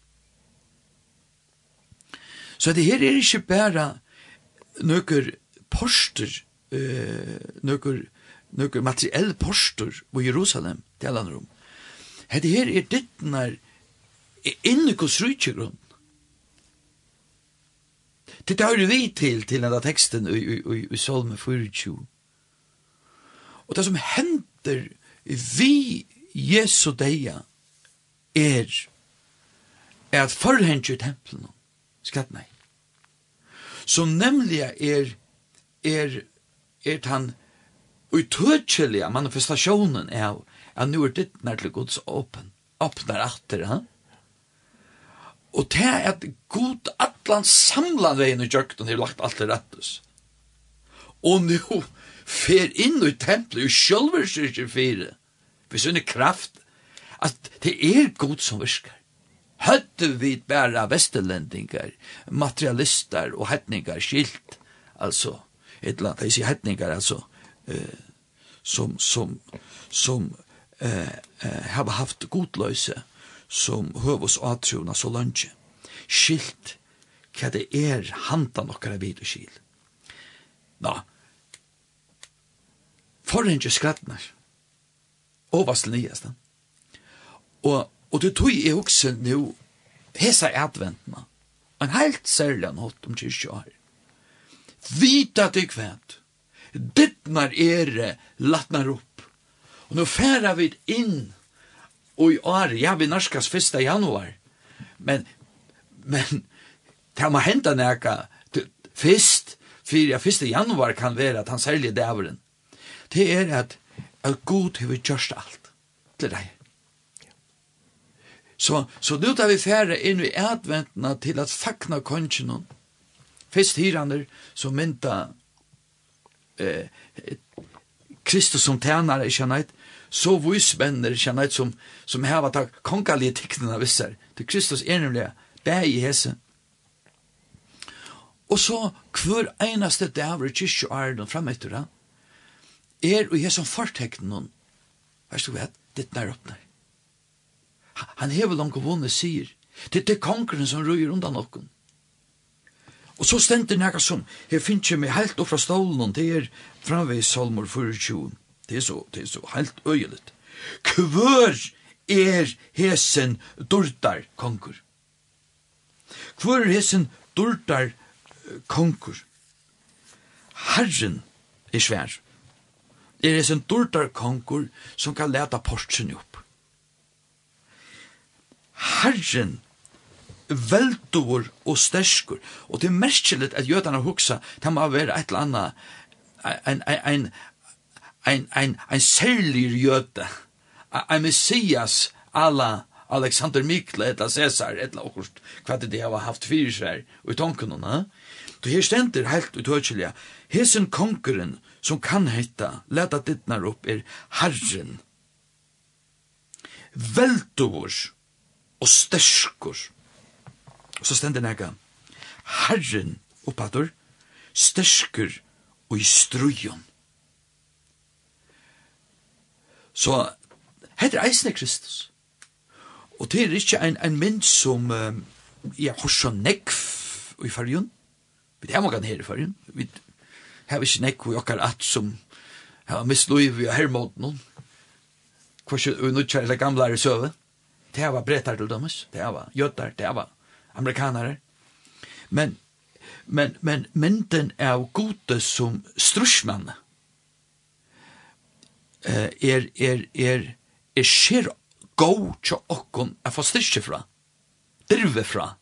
Speaker 3: Så det her er ikke bare nøkker poster, uh, nøkker, nøkker materiell poster i Jerusalem, til alle rom. Det her er dittnar innekos rujtjegrunn. Det tar vi til til denne teksten i, i, i, i Salme 24. Og det som hender vi Jesu deia er, er at forhengt i tempelen skatt nei. Så nemlig er, er, er han utøtselige manifestasjonen av at nå er ditt nær til Guds åpen, åpner atter, ha? Og det er at god atlan samlan veien i kjøkken har lagt alt til rettes. Og nå fer inn i tempelet og sjølver syrkje fire, for sånne kraft, at det er god som virker høtte vi bæra vestelendingar, materialistar og hetningar skilt, altså, et eller annet, jeg sier hetningar, altså, eh, som, som, som eh, eh, har haft godløse, som og atrona så langt, skilt, hva det er handa nokre vid og skil. Nå, forrige skrattnar, overslig nyestan, og Og det tog jeg også nå, hesa adventene, en helt særlig nått om kyrkja her. Vita til kvænt, dittnar ere latnar opp, og nå færa vi inn, og i år, ja, vi norskas 1. januar, men, men, det må henta neka, fyrst, fyrir ja, 1. januar kan være at han særlig dæveren, det er at, at god hever kjørst alt til deg. Så, så nu tar vi færre inn i adventna til at fakna kongen Fyrst hyraner som mynta eh, Kristus som tænare, kjennait, så vysvenner, kjennait, som, som heva tak kongalige tikkene vissar. Til Kristus er nemlig bæg i hese. Og så hver einaste dæver i kyrkje og æren fram etter det, er og hese som forteknen, hva du det, ditt nær oppnær han hever langt vunnet sier. Det er kongren som røyer undan nokken. Og så stender nega som, her finnes jeg meg helt opp fra stålen, det er framveis salmer 24. Det er så, det er så helt øyeligt. Kvør er hesen dårdar konkur. Kvør er hesen dårdar konkur. Herren er svær. Er hesen dårdar konkur som kan leta portsen opp. Herren veldor og sterskur. Og det er merkelig at jødene hugsa, det må være et eller annet, en, en, en, en, en, en særlig jøde, en messias alla Alexander Mikle, eller Cæsar, eller okkurt, hva det har haft fyrir seg og i tonkununa. Du her stender helt utøkjelja, hesen konkurren som kan heita, leta dittnar opp er Herren, Veldor, og sterskur. Og så stender nega, Herren oppadur, sterskur og i strujon. Så, heter eisne Kristus. Og det er ikke en, en mynd som uh, ja, hos så nekv i fargen. Vi det er mange her i fargen. Vi har ikke nekv i okkar at som har mistløyv i hermåten. Hva er det gamle er i søvet? det var brettar til dømes, det var jøtar, det var amerikanare. Men, men, men mynden av gode som strusmann er, er, er, er skjer god til okkon er få styrke fra, drive fra.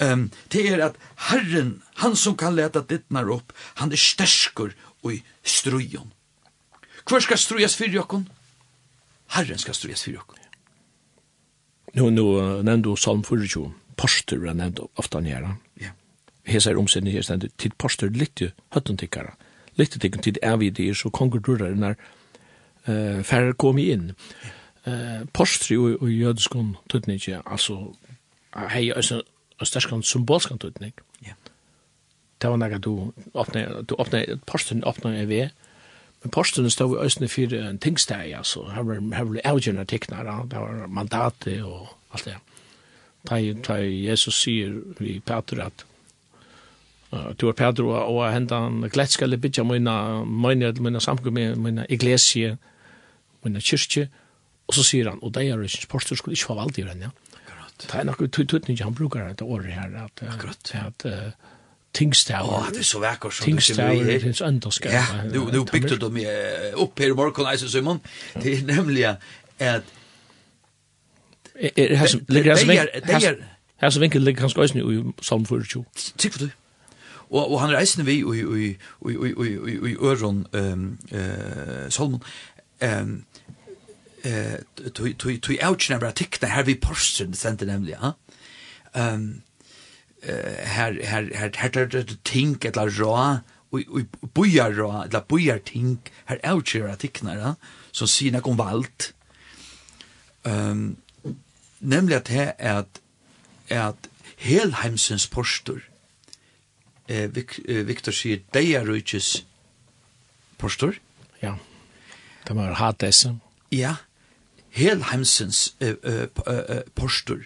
Speaker 3: Um, det er at Herren, han som kan leta dittnar opp, han er sterskur og i strujon. Hvor skal strujas fyrir okkon? Herren skal strujas fyrir okkon.
Speaker 1: Nu, nu nevnte du salm 24, parster er nevnt ofta han.
Speaker 3: Ja.
Speaker 1: Hes er omsiden her stendet, tid parster litt høtten tikkere. Litt tikkere tid er vi det, så konger durer når uh, færre kom inn. Uh, parster jo i jødeskon tøtning, altså, hei, altså, en sterkan symbolskan tøtning.
Speaker 3: Ja.
Speaker 1: Det var nægget du åpne, du åpne, parsteren åpne en vei, Men posten stod i Østene for en tingsteg, altså. Her var, her var avgjørende teknere, det var mandatet og alt det. Da, da Jesus sier vi Peter at uh, du er Peter og, og hentan han skal jeg bytja mine, mine, mine samkommer med mine iglesie, mine kyrkje, og så sier han, og det er ikke posten skulle ikke få valgt i den, ja.
Speaker 3: Akkurat.
Speaker 1: Det er nok tøytning han brukar det året her, at,
Speaker 3: Akkurat.
Speaker 1: at, uh, Tingstav.
Speaker 3: Åh, det er så vackert som
Speaker 1: Tingstav,
Speaker 3: du ser det
Speaker 1: finns önderska.
Speaker 3: Ja, nu, nu bygde du de upp här i morgon, Eisen Simon. Det är nämligen att
Speaker 1: Er
Speaker 3: has
Speaker 1: ligger
Speaker 3: has
Speaker 1: vinkel has vinkel ligger kanskje også i salm 42.
Speaker 3: Tikk for du. Og og han reisende vi i og og og og og Øron ehm eh Salmon ehm eh tui tui tui ouch never tick the heavy portion sent nemlig, ha. Ehm her her her her her ting eller rå og bojar rå eller bojar ting. Her outcher tiknar som sina kom valt. Ehm nemlig at her er at helheimsens postur eh Victor sier de er postur
Speaker 1: ja. Det var hatesen
Speaker 3: ja. Helheimsens eh, eh, postur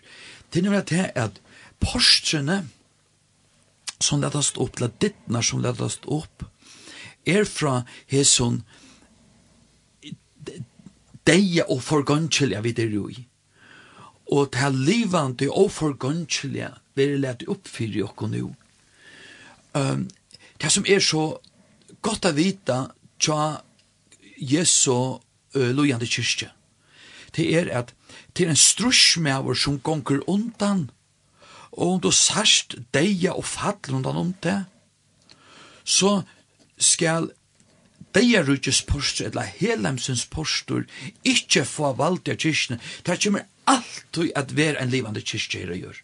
Speaker 3: det er nemlig at her er at porstrene som lettast opp, eller dittnar som lettast opp, er fra hesson deia og forgåndkjelja vi er i. Og til livande og forgåndkjelja vil jeg lete oppfyrir okko nu. Um, det som er så godt å vita tja Jesu uh, lojande kyrkje, det er at til en strusjmæver som gonger undan og om du sørst deia og fattler undan om det, så skal deia rujtjes postur, eller helemsens postur, ikkje få valgt av kyrkene, det kommer alltid at være en livande kyrkje her gjør.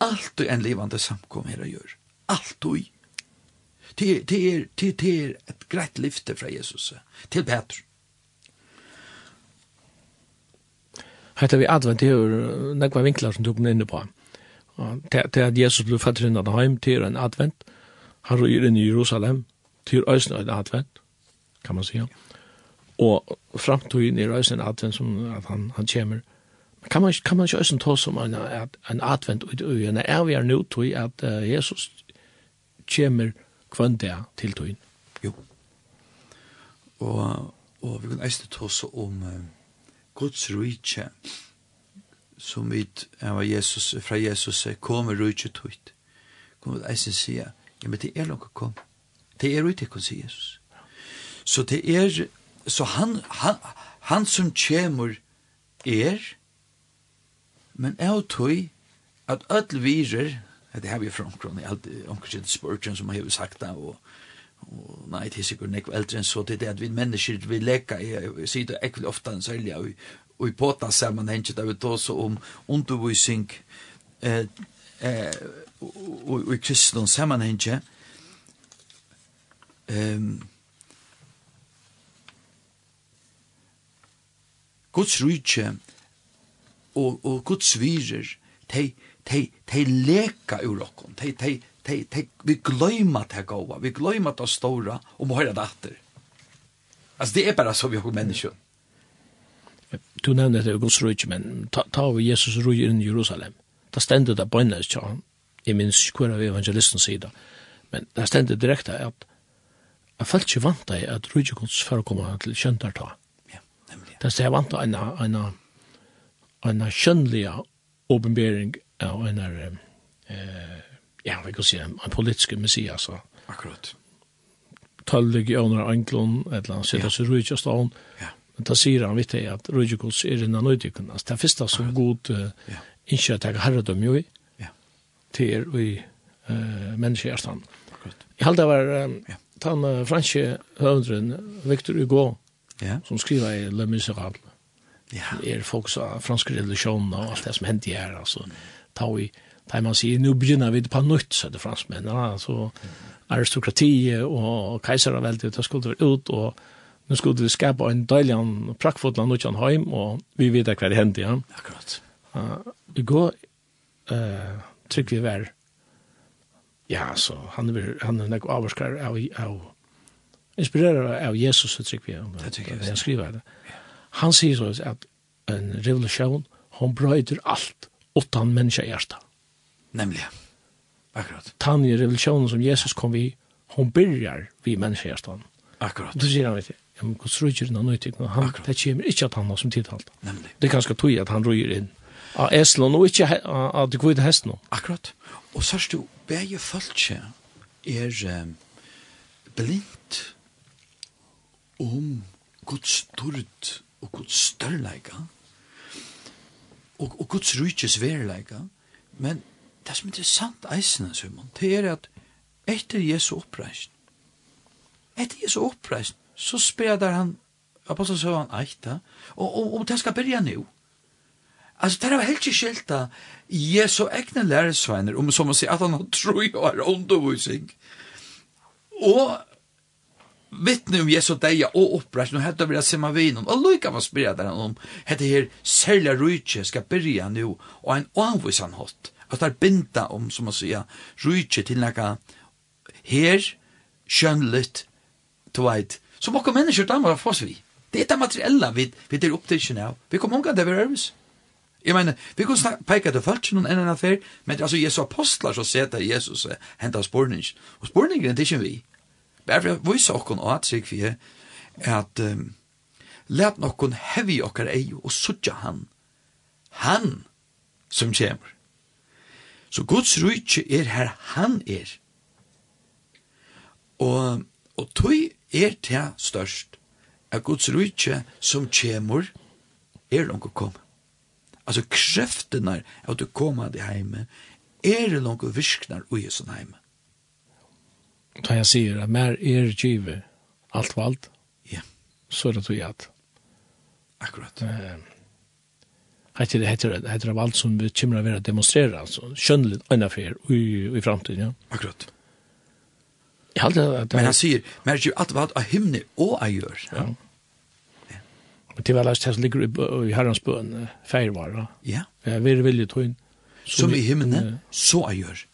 Speaker 3: Alltid en livande samkom her gjør. Alltid. Det er, det er et greit lyfte fra Jesus til Petrus.
Speaker 1: Hetta vi advent hevur nekva vinklar som du kom inne på til at Jesus ble fatt rinna heim til en advent. Han røyer inn i Jerusalem til øysen en advent, kan man si. Og framtiden er øysen en advent som at han, han kommer. Kan man, kan man ikke øysen ta som en, en advent ut i øyene? Er vi er nå til at Jesus kommer kvann det til tøyen?
Speaker 3: Jo. Og, og vi kan øyne ta som om Guds rike, som vi av Jesus, fra Jesus kommer rujtje tøyt. Kommer vi eisen sier, ja, men det er noe kom. Det er rujtje, kan sier Jesus. Så det er, så han, han, han som kommer er, men av tøy, at öll virer, det har vi fra omkron, i alt, omkron Spurgeon som har sagt det, og, og nei, det er sikkert nekv eldre enn så, det er det at vi mennesker, vi leka, jeg sier det ekvel ofte en særlig, og och i påta sammanhanget da vi tar så om undervisning eh, eh, og i kristna sammanhanget ehm Guds rydtje og, og Guds virer, de, de, de leka ur okkon, de, de, de, de, vi gløyma det gåva, vi gløyma det stora, og må høyra det atter. Altså, det er bare så vi har menneskjøn
Speaker 1: du nevner det er Guds rujtje, men ta, ta av Jesus rujtje inn i Jerusalem. Da stendet det bøynes, han? jeg minns ikke hver av evangelisten sida, men det stendet direkte at jeg følte ikke vant deg at rujtje Guds forekommer til kjøntar ta.
Speaker 3: Ja, nemlig.
Speaker 1: Det stendet jeg vant deg en, en, en kjønnlige åpenbering av en, er, eh, ja, vi kan si, en politisk messias.
Speaker 3: Akkurat.
Speaker 1: Tøllig i ånere anglon, et eller annet, sitter så rujtje stavn.
Speaker 3: Ja
Speaker 1: Men da sier han vitt at Rødjegods er en av nøydykken. Altså, det er første som god uh, ikke at jeg har herredom jo i, til er i uh, menneskehjertan. Jeg halte det var um,
Speaker 3: ja.
Speaker 1: den uh, franske høvendren Victor Hugo,
Speaker 3: ja.
Speaker 1: som skriver i Le Miserable.
Speaker 3: Ja.
Speaker 1: Det er folk av franske religioner og alt det som hendte her. Altså, ta vi Da man sier, nå begynner vi på nytt, så er det franskmennene. så aristokrati og keiserveldet, det skulle være ut, og nu skulle vi skapa en deilig prakkfotland utan heim, og vi vet hva det hendte, ja.
Speaker 3: Akkurat.
Speaker 1: Uh, I går uh, trygg vi vær, ja, så han er, han er nek avvarskar av, av inspirerar av Jesus, så trygg vi, om,
Speaker 3: det tykker jeg,
Speaker 1: han skriver det. Han sier så at en revolusjon, hon brøyder alt, utan menneska hjärta.
Speaker 3: Nemlig, Akkurat.
Speaker 1: Tanja revolutionen som Jesus kom vi, hon byrjar vi människa hjärtan.
Speaker 3: Akkurat.
Speaker 1: Du ser han vet jag ja, men hvordan røyker han nøyt ikke? Han, det kommer ikke at han har som tiltalt.
Speaker 3: Nemlig.
Speaker 1: Det er ganske tog at han røyer inn av Eslon, og ikke av det kvide hesten.
Speaker 3: Akkurat. Og sørst du, begge følelse er um, blind om Guds stort og Guds størleika og, og Guds rujtjes verleika. men det som er interessant eisen, Simon, det er at etter Jesu oppreisen, etter Jesu oppreisen, så spedar han apostelsøvann eita, og, og, og det skal byrja nu. Altså, det var helt ikke skilt Jesu egne læresveiner, om som man sier at han har tro i og er undervisning, og vittne om Jesu deia og oppreis, nå hette vi se simma vinen, og lykka var spredar han om, hette her, selja rujtje skal byrja nu, og en anvisan hatt, at det binda om, som man sier, rujtje til nekka her, skjønligt, tveit, som okkar mennesker damer har fås vi. Det er det materiella vi, vi er opptidsen av. Vi kommer omgang det vi er. Jeg mener, vi kan snakke, peka til folk noen enn enn affær, men altså Jesu apostlar så seta Jesus uh, henta spurning. Og spurningen er ikke vi. Bare for å vise okkon og at sig vi er at um, let nokkon hevi okkar ei og sutja han. Han som kommer. Så Guds rujtje er her han er. Og, og tog er det størst at Guds rujtje som kjemur er langt å komme. Altså kreftene av du kommer til heime er langt å virknar ui som heime.
Speaker 1: Da jeg sier at mer er givet alt valgt,
Speaker 3: ja.
Speaker 1: så er det tog at.
Speaker 3: Akkurat.
Speaker 1: heter det heter det heter det alt som vi kommer å være demonstrera, altså skjønnelig øyne i, i framtiden Ja.
Speaker 3: Akkurat.
Speaker 1: Jag det,
Speaker 3: Men han säger, men det ju alt vad av himne och av gjør.
Speaker 1: Ja. Men det var det som ligger i Herrens bøn, färvar.
Speaker 3: Ja.
Speaker 1: Jag vill vill ju tro
Speaker 3: Som i
Speaker 1: himne
Speaker 3: så av gjør.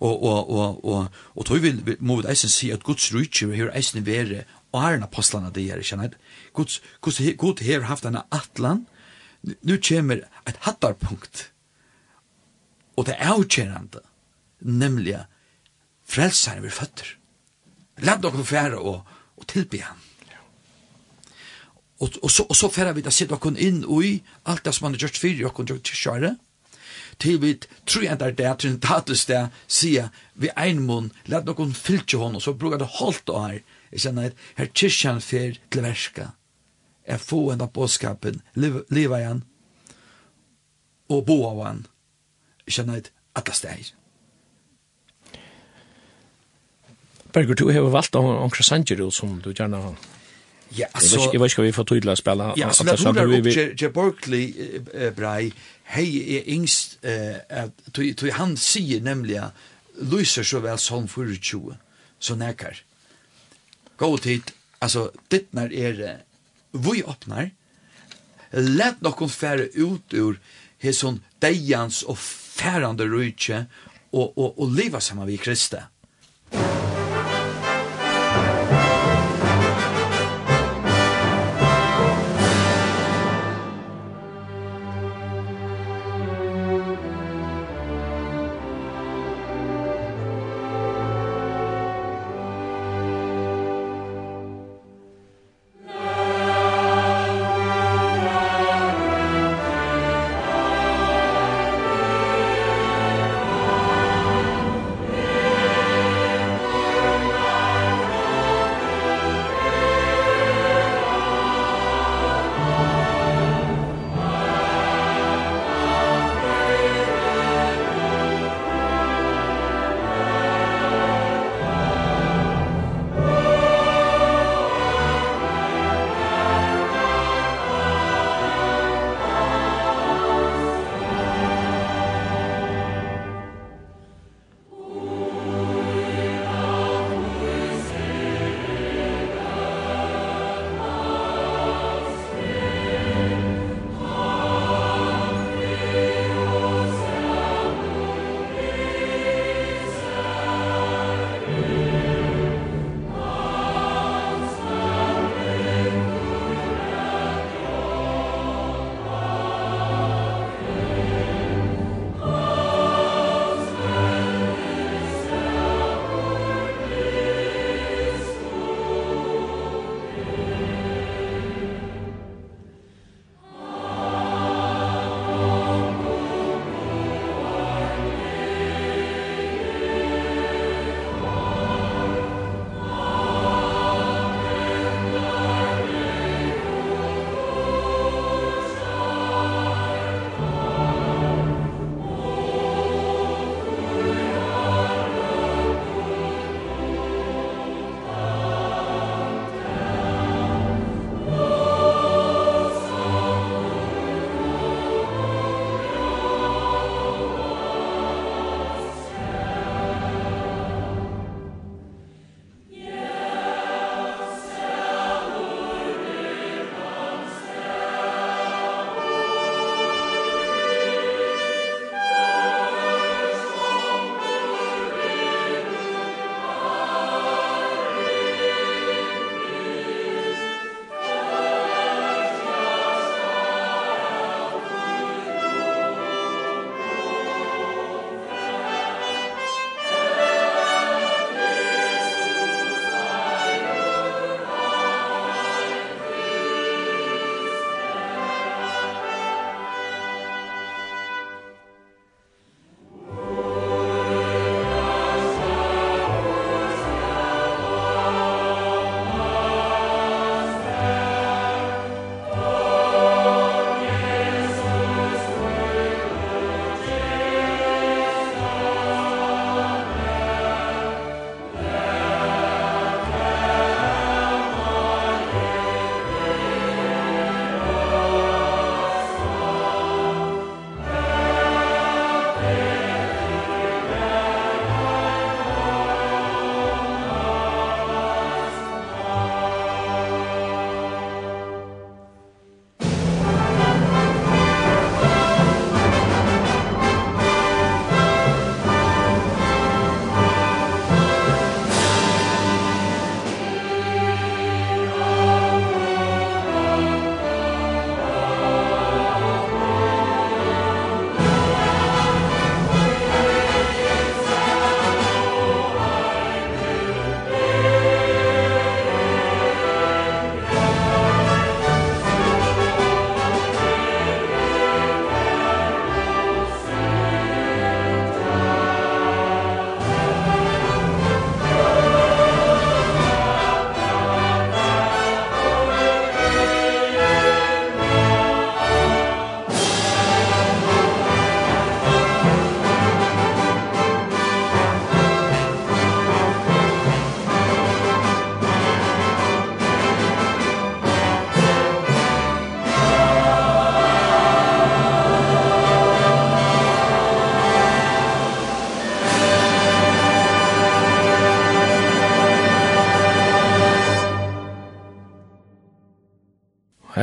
Speaker 3: Og og og og og tøy vil vi eisen si at Guds rike her eisen vere og er en apostlene det er kjenner jeg. Guds Guds Gud har haft en atlan. Nu kommer et hattarpunkt. Og det er avkjerande, nemlig frelsaren vi føtter. Lad dere fære og, og tilby han. Og, og, så, og så fære vi da sitte dere inn i alt det som han har gjort fyrir dere gjort tilkjøret, til vi tror jeg det er til en tatus det sier vi ein mun, lad dere fylke hon, og så bruker det holdt og her, jeg kjenner at her kyrkjan fer til verska, er få en av bådskapen, liva igjen, og bo av han, jeg kjenner at atlas det er.
Speaker 1: Berger, du har valgt Ankra Sanger som du gjerne har.
Speaker 3: Ja,
Speaker 1: altså... Jeg vet ikke hva vi får tydelig å spille.
Speaker 3: Ja, så
Speaker 1: det er jo
Speaker 3: Jer Berkeley brei, hei er yngst, tog han sier nemlig lyser så vel som 24, så nekker. Gå tid, altså, ditt når er vi åpner, let noen fære ut ur hesson deians og færande rujtje og, og, og leva saman vi
Speaker 2: kristne.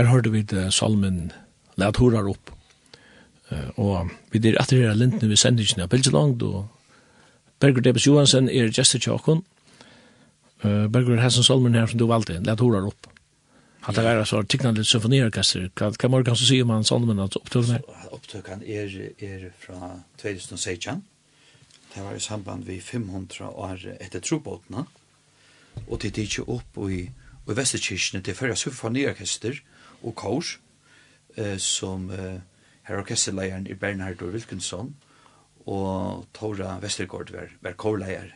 Speaker 1: her hørte vi det salmen «Læt horar opp». Og vi der etter her lintene vi sender ikke ned Pilselangt, og Berger Debes Johansen er gestet tjokken. Berger Hessen salmen her som du valgte, «Læt horar opp». Han tar være så tikknande symfoniorkester. Hva må du kanskje si om han salmen at opptøkken er?
Speaker 3: Opptøkken er, er fra 2016. Det var i samband vi 500 år etter trobåtene. Og det er ikke opp i, i Vesterkirkene til førre symfoniorkester – og kors, eh, som eh, her orkesterleieren i Bernhard og Wilkinson, og Tora Vestergaard var, var korleier.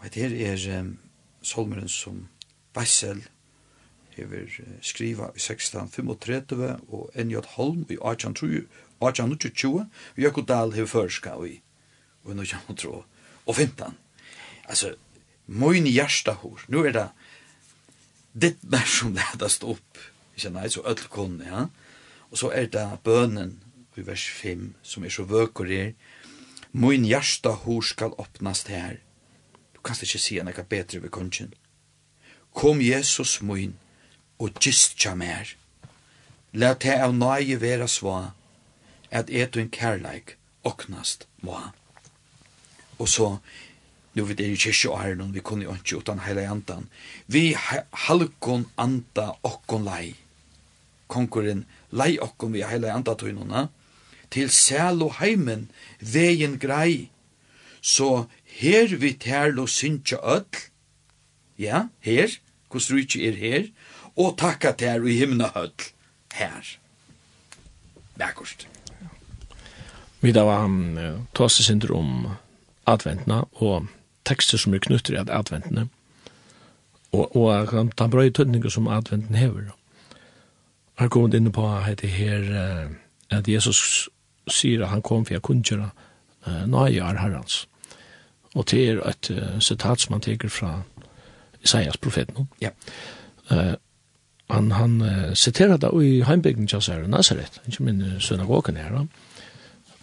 Speaker 3: Og det er eh, solmeren som Vessel hever eh, skriva i 1635 og N.J. Holm i 1820 og Jakob Dahl hever førska i og nå kommer tro og fintan. Altså, moin hjarta hår. Nu er det ditt mer som ledast opp Ikke nei, så ødel kunne, ja. Og så er det bønen i vers 5, som er så vøker er, Moin hjärsta hår skal åpnast her. Du kan ikke si noe bedre ved kongen. Kom Jesus moin, og gist tja mer. Læt te av nøye vera sva, at etu en kærleik åknast må. Og så nu vet er i kyrkje og herren, vi kunne jo ikke utan heile andan. Vi halkon anda okkon lei. Konkurren lei okkon vi heile anda tøynuna, til sæl og heimen, vegin grei. Så her vi tærlo og synsja öll, ja, her, hos rujtje er her, og takka tær og himna öll, her. Vækkost.
Speaker 1: Vi da var han tåse synder om adventna og tekster som er knyttet til adventene, og, og den brøy tøtninger som adventen hever. Han kom inn på at her, at Jesus sier at han kom for å kunne gjøre nøye nøyar herrens. Og det er et uh, sitat som han teker fra Isaias profeten.
Speaker 3: Ja.
Speaker 1: Uh, han han uh, siterer det i heimbygden til Nazaret, ikke min synagogen her.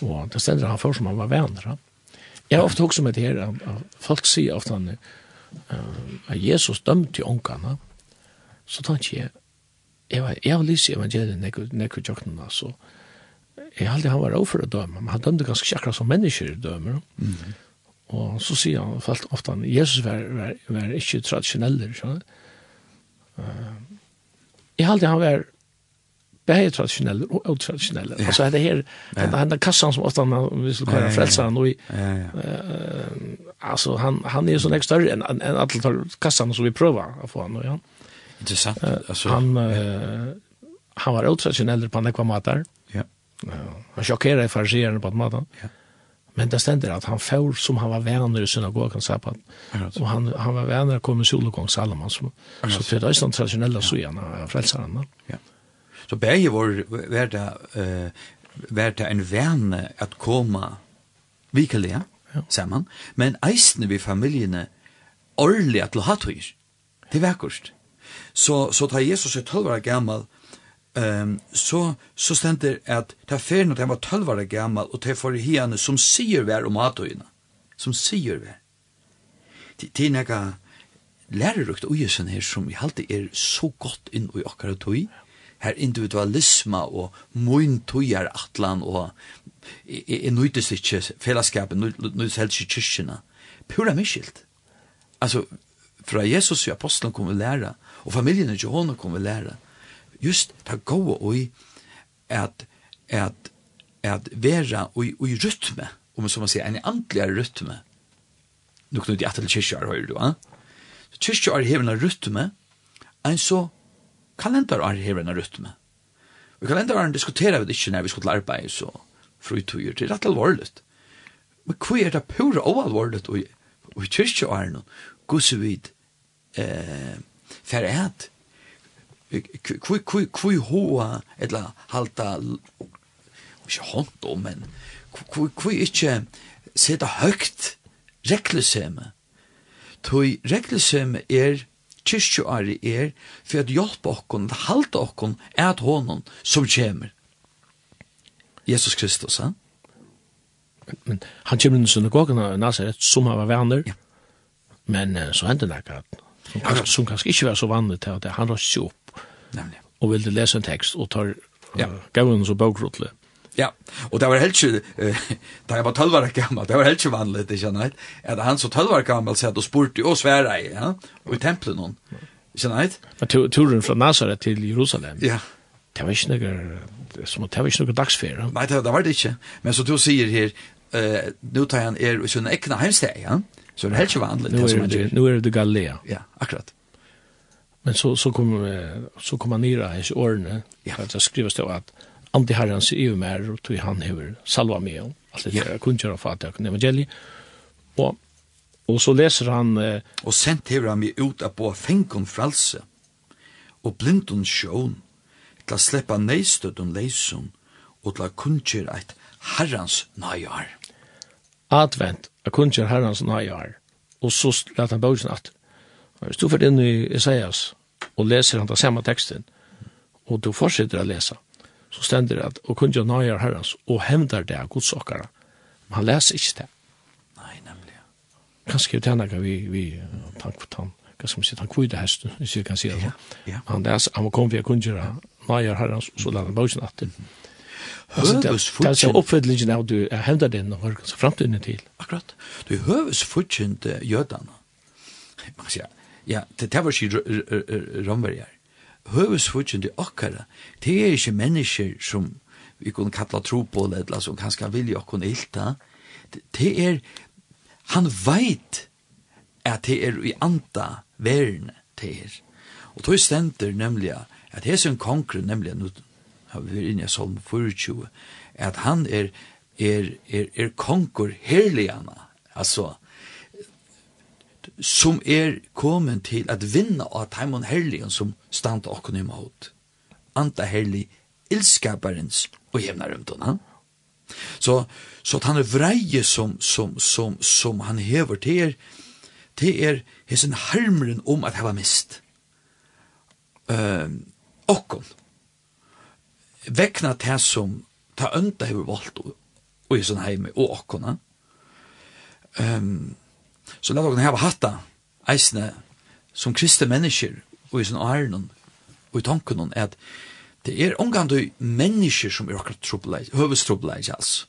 Speaker 1: Og det stender han for som han var venner. Jeg har ofte också med det her, at folk sier ofte han, uh, Jesus dømte till onkarna. Så tänkte jag jeg var jag läser evangeliet när när jag jocknade så jag hade han var overfor å døme, men han dømte ganske säkert som mennesker dømer.
Speaker 3: Mm.
Speaker 1: Og så sier han falt ofte han, Jesus var var, var ikke traditionell så. Eh jeg jag hade han var är traditionellt och otraditionellt. Alltså det här den här kassan som ofta vi skulle kalla frälsaren och eh alltså han han är ju sån extra en en alla kassan som vi prövar att få han och ja.
Speaker 3: Intressant. Alltså
Speaker 1: han han var utraditionell på några matar.
Speaker 3: Ja.
Speaker 1: Ja, han chockerade farsierna på maten.
Speaker 3: Ja.
Speaker 1: Men det ständer att han får som han var vänner i synagogan så
Speaker 3: på.
Speaker 1: Och han han var vänner kommer solokong Salomon så, så för det är sån traditionella så gärna frälsaren.
Speaker 3: Ja. Så bäge var var det eh var det en at koma komma
Speaker 1: ja.
Speaker 3: samman, men eisne vi familjene orliga til hattur. Det var kost. Så så tar Jesus ett halvår gammal ehm um, så så ständer att ta fer när han var 12 år gammal och ta för henne som syr vär om hattorna. Som syr vär. Det det lärerukt og jøsen her som vi alltid er så godt inn i akkurat tog, her individualisma og mun tøyar atlan og er nøytis ikkje fellesskapet, nøytis helst ikkje kyrkjena. Pura miskilt. Altså, fra Jesus og apostelen kom vi læra, og familien og Johanna kom vi læra, just ta gåa oi at, at, at vera oi, oi rytme, om som man sier, en andligare rytme. Nu knyter jeg til kyrkjar, høyre du, eh? Kyrkjar hever en rytme, en så kalenderår hever en rytme. Og kalenderaren diskuterer vi ikke når vi skal til arbeid, så frutøyer til rett alvorligt. Men hva er det pura og alvorlig og, og kyrkjeåren og vid eh, fer et, Hva hoa eller halta ikke hånd om, men hva ikke sida høgt rekleseme? Toi rekleseme er kyrkjøari er for at hjelpe okkon, halte okkon, at hånden som kommer. Jesus Kristus, han?
Speaker 1: Men han kommer inn i synagogen av Nazaret som han var venner,
Speaker 3: ja.
Speaker 1: men så hendte det ikke at som,
Speaker 3: ja.
Speaker 1: som kanskje ikke var så vanlig til at han røst seg opp
Speaker 3: Nemlig.
Speaker 1: og ville lese en tekst og tar
Speaker 3: ja.
Speaker 1: uh, gavene som bøkrotle
Speaker 3: Ja, og det var helt ikke, da jeg var 12 år gammel, det var helt ikke vanlig, ikke sant? At han så 12 år gammel satt og spurte og svære, i, ja, og i templet noen, ikke sant?
Speaker 1: Men turen fra Nazaret til Jerusalem,
Speaker 3: ja.
Speaker 1: det var ikke noe, som det var ikke noe dagsferie.
Speaker 3: Nei, det, det var det ikke. Men så du sier her, uh, nu tar han er i sin ekne heimsteg, ja? Så det er helt ikke vanlig.
Speaker 1: Nu er det, nu er det Galilea.
Speaker 3: Ja, akkurat.
Speaker 1: Men så, så kom, så kom han nere i årene,
Speaker 3: ja.
Speaker 1: at det skrives det at, andi herren sig ju mer och tog han hever salva med om alt det där kunde göra för att evangeli och så leser han eh,
Speaker 3: och sent hever han meg ut av på fänkon fralse, och blindon sjån, til å släppa nejstöd om og och å att kunde herrans nøyar.
Speaker 1: advent att kunde herrans nøyar, och så lät han bogen att stod för inn i Isaias och leser han den samma texten och du fortsetter å läsa så stender det at og kun jo nøyer herrens og hevndar det av godsokkara. Men han leser ikke det.
Speaker 3: Nei, nemlig.
Speaker 1: Kanskje det er noe vi, vi tank for tann, hva skal man si, tank for det hesten, hvis vi kan si det. Ja,
Speaker 3: ja.
Speaker 1: Han leser, han må komme via kun jo nøyer herrens, og så lader han bøysen atter. Høvesfutjen. Det er så oppfølgingen av du hevndar det og hørkens framtiden til.
Speaker 3: Akkurat. Du høvesfutjen til jødene. Man kan si, ja, det var ikke romverjer høvesfutjende okkara, det er ikke mennesker som vi kunne kalla tro på, eller som kanskje vilja okkon ilta, det er, han veit at det er i anta verden det er. Og tog stender nemlig at det er en konkret, nemlig, nu har vi vært inne i Salm 24, at han er, er, er, er konkur herligana, altså, som er kommet til at vinna av Taimon Herligen som stand okken i måt. Anta Herlig, ilskaparens og jevnarumtona. Så, så at han er vreie som, som, som, som han hever til er, til er hesen harmeren om at heva mist. Um, okkon. Vekna til som ta ønta hever valgt og, og i sånn heime og okkona. Um, Så la dere hava hatta eisne som kristne mennesker og i sin æren og i tanken at det er omgang til mennesker som er akkurat trobeleis, høvestrobeleis, altså.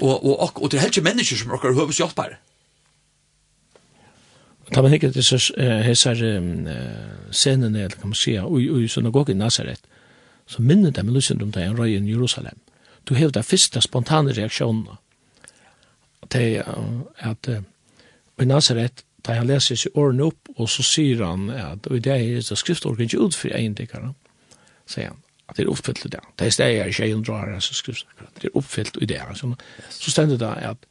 Speaker 3: Og, og, og, og det er helt ikke mennesker som er akkurat høveshjelpare.
Speaker 1: Ta man hikker disse hessar scenene, eller kan man si, i synagogen i Nazaret, så minner dem i lysen om det en røy i Jerusalem. Du hever det første spontane reaksjonene det er at i Nazaret, da han leser seg årene opp, og så sier han at og det er det skriftorgen ikke ut for eiendekkerne, sier han, at det er oppfyllt i det. Det er stedet jeg ikke drar hans skriftorgen, det er oppfyllt i det. Så, så stender det at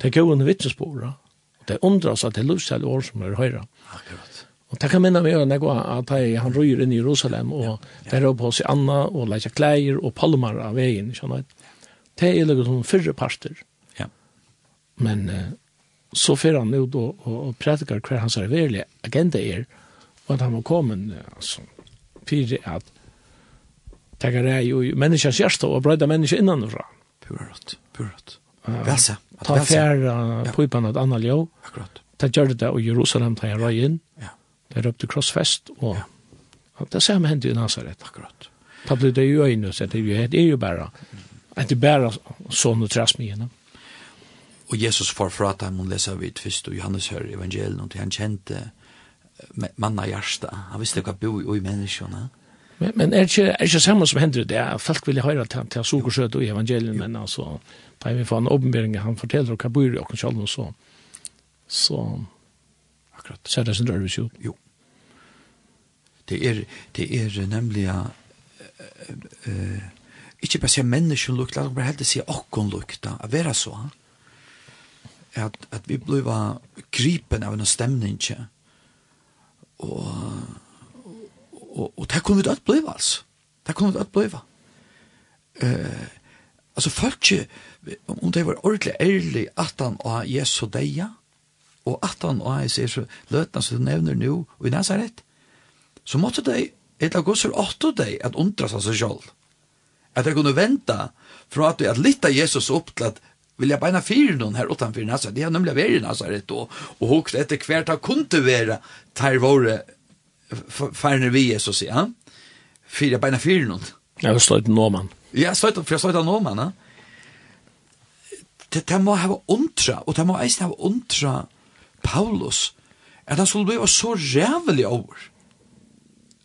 Speaker 1: det er gående vittnesbord, og det undrer oss at det er lovstall år som er høyre.
Speaker 3: Akkurat.
Speaker 1: Og det kan minne meg når jeg at jeg, han røyer inn i Jerusalem, og der er på seg Anna, og leger klær og palmer av veien, skjønner jeg. Det er litt sånn fyrre parter. Men eh, så fer han ut og, og, og predikar hver hans verlige agenda er, og at han var kommet altså, fyrir at takkar er jo menneskens hjerte og brøyda mennesker innanfra.
Speaker 3: Purat,
Speaker 1: purat.
Speaker 3: Velsa.
Speaker 1: Ta færa
Speaker 3: ja.
Speaker 1: pipan at anna ljó.
Speaker 3: Akkurat.
Speaker 1: Ta gjør det og Jerusalem ta jeg røy inn.
Speaker 3: Ja.
Speaker 1: Det er opp krossfest og ja. det samme hendte i Nazaret.
Speaker 3: Akkurat.
Speaker 1: Ta blir det jo øyne, så det er jo bare, det er jo bare sånn og trass med henne.
Speaker 3: Og Jesus får fra dem, og leser vi først og Johannes hører evangelien, og han kjente manna hjärsta. Han visste hva bo i menneskene.
Speaker 1: Men, men er det ikke, er ikke samme som hender det? Er, folk vil høre til, til Sokersøt og evangelien, men altså, på vi måte en åpenbering, han forteller hva bor i åkken selv, og så, så,
Speaker 3: akkurat,
Speaker 1: ser det sin rørvis ut.
Speaker 3: Jo. Det er, det er nemlig, uh, uh, ikke bare se menneskene lukta, men bare helt til se åkken lukta, å være så, han at, at vi blir gripen av en stemning og, og, og, og det kunne vi dødt bli altså. Det kunne vi dødt bli uh, altså folk om det var ordentlig ærlig at han og Jesu deia og at han og jeg sier så løtene som du nevner nå og i Nazaret så måtte de et av gosser åtte de at undra seg selv. At de kunne vente fra at, at litt av Jesus opp til at vill jag bara fyra någon här utanför Nasaret. Det har nämligen varit i Nasaret och, och huggt efter kvärt har kunde vara tar våre färne vi är så att säga. Fyra bara fyra någon.
Speaker 1: Ja, det står Norman.
Speaker 3: Ja, så för så Norman, va? Det det må ha ontra och det må ens ha ontra Paulus. Att han skulle bli så rävlig över.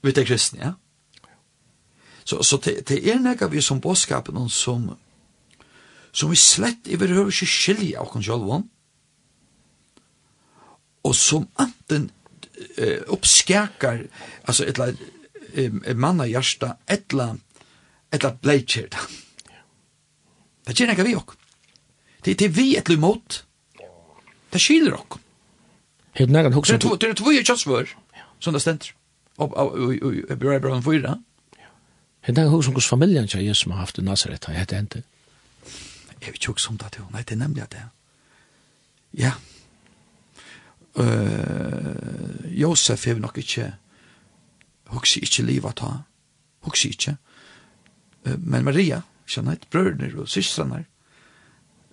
Speaker 3: Vet du kristna, ja? Så så det, det er något vi som boskapen som som vi slett i behøver ikke skilja av oss og som anten eh, oppskakar altså et eller eh, manna hjärsta et eller et bleikjer det gjør ikke vi ok det det vi ett eller det skiljer ok
Speaker 1: Helt nära hugsa.
Speaker 3: Det det två vi just var. Som det ständer. Och och bra bra fyra.
Speaker 1: Helt nära hugsa hos familjen jag som har haft i Nazaret Jag jag inte
Speaker 3: jeg vil ikke som det til. Nei, det er nemlig det. Ja. Uh, Josef er nok ikke hukse ikke livet ta. Hukse ikke. Uh, men Maria, kjenner et brødner og systrene,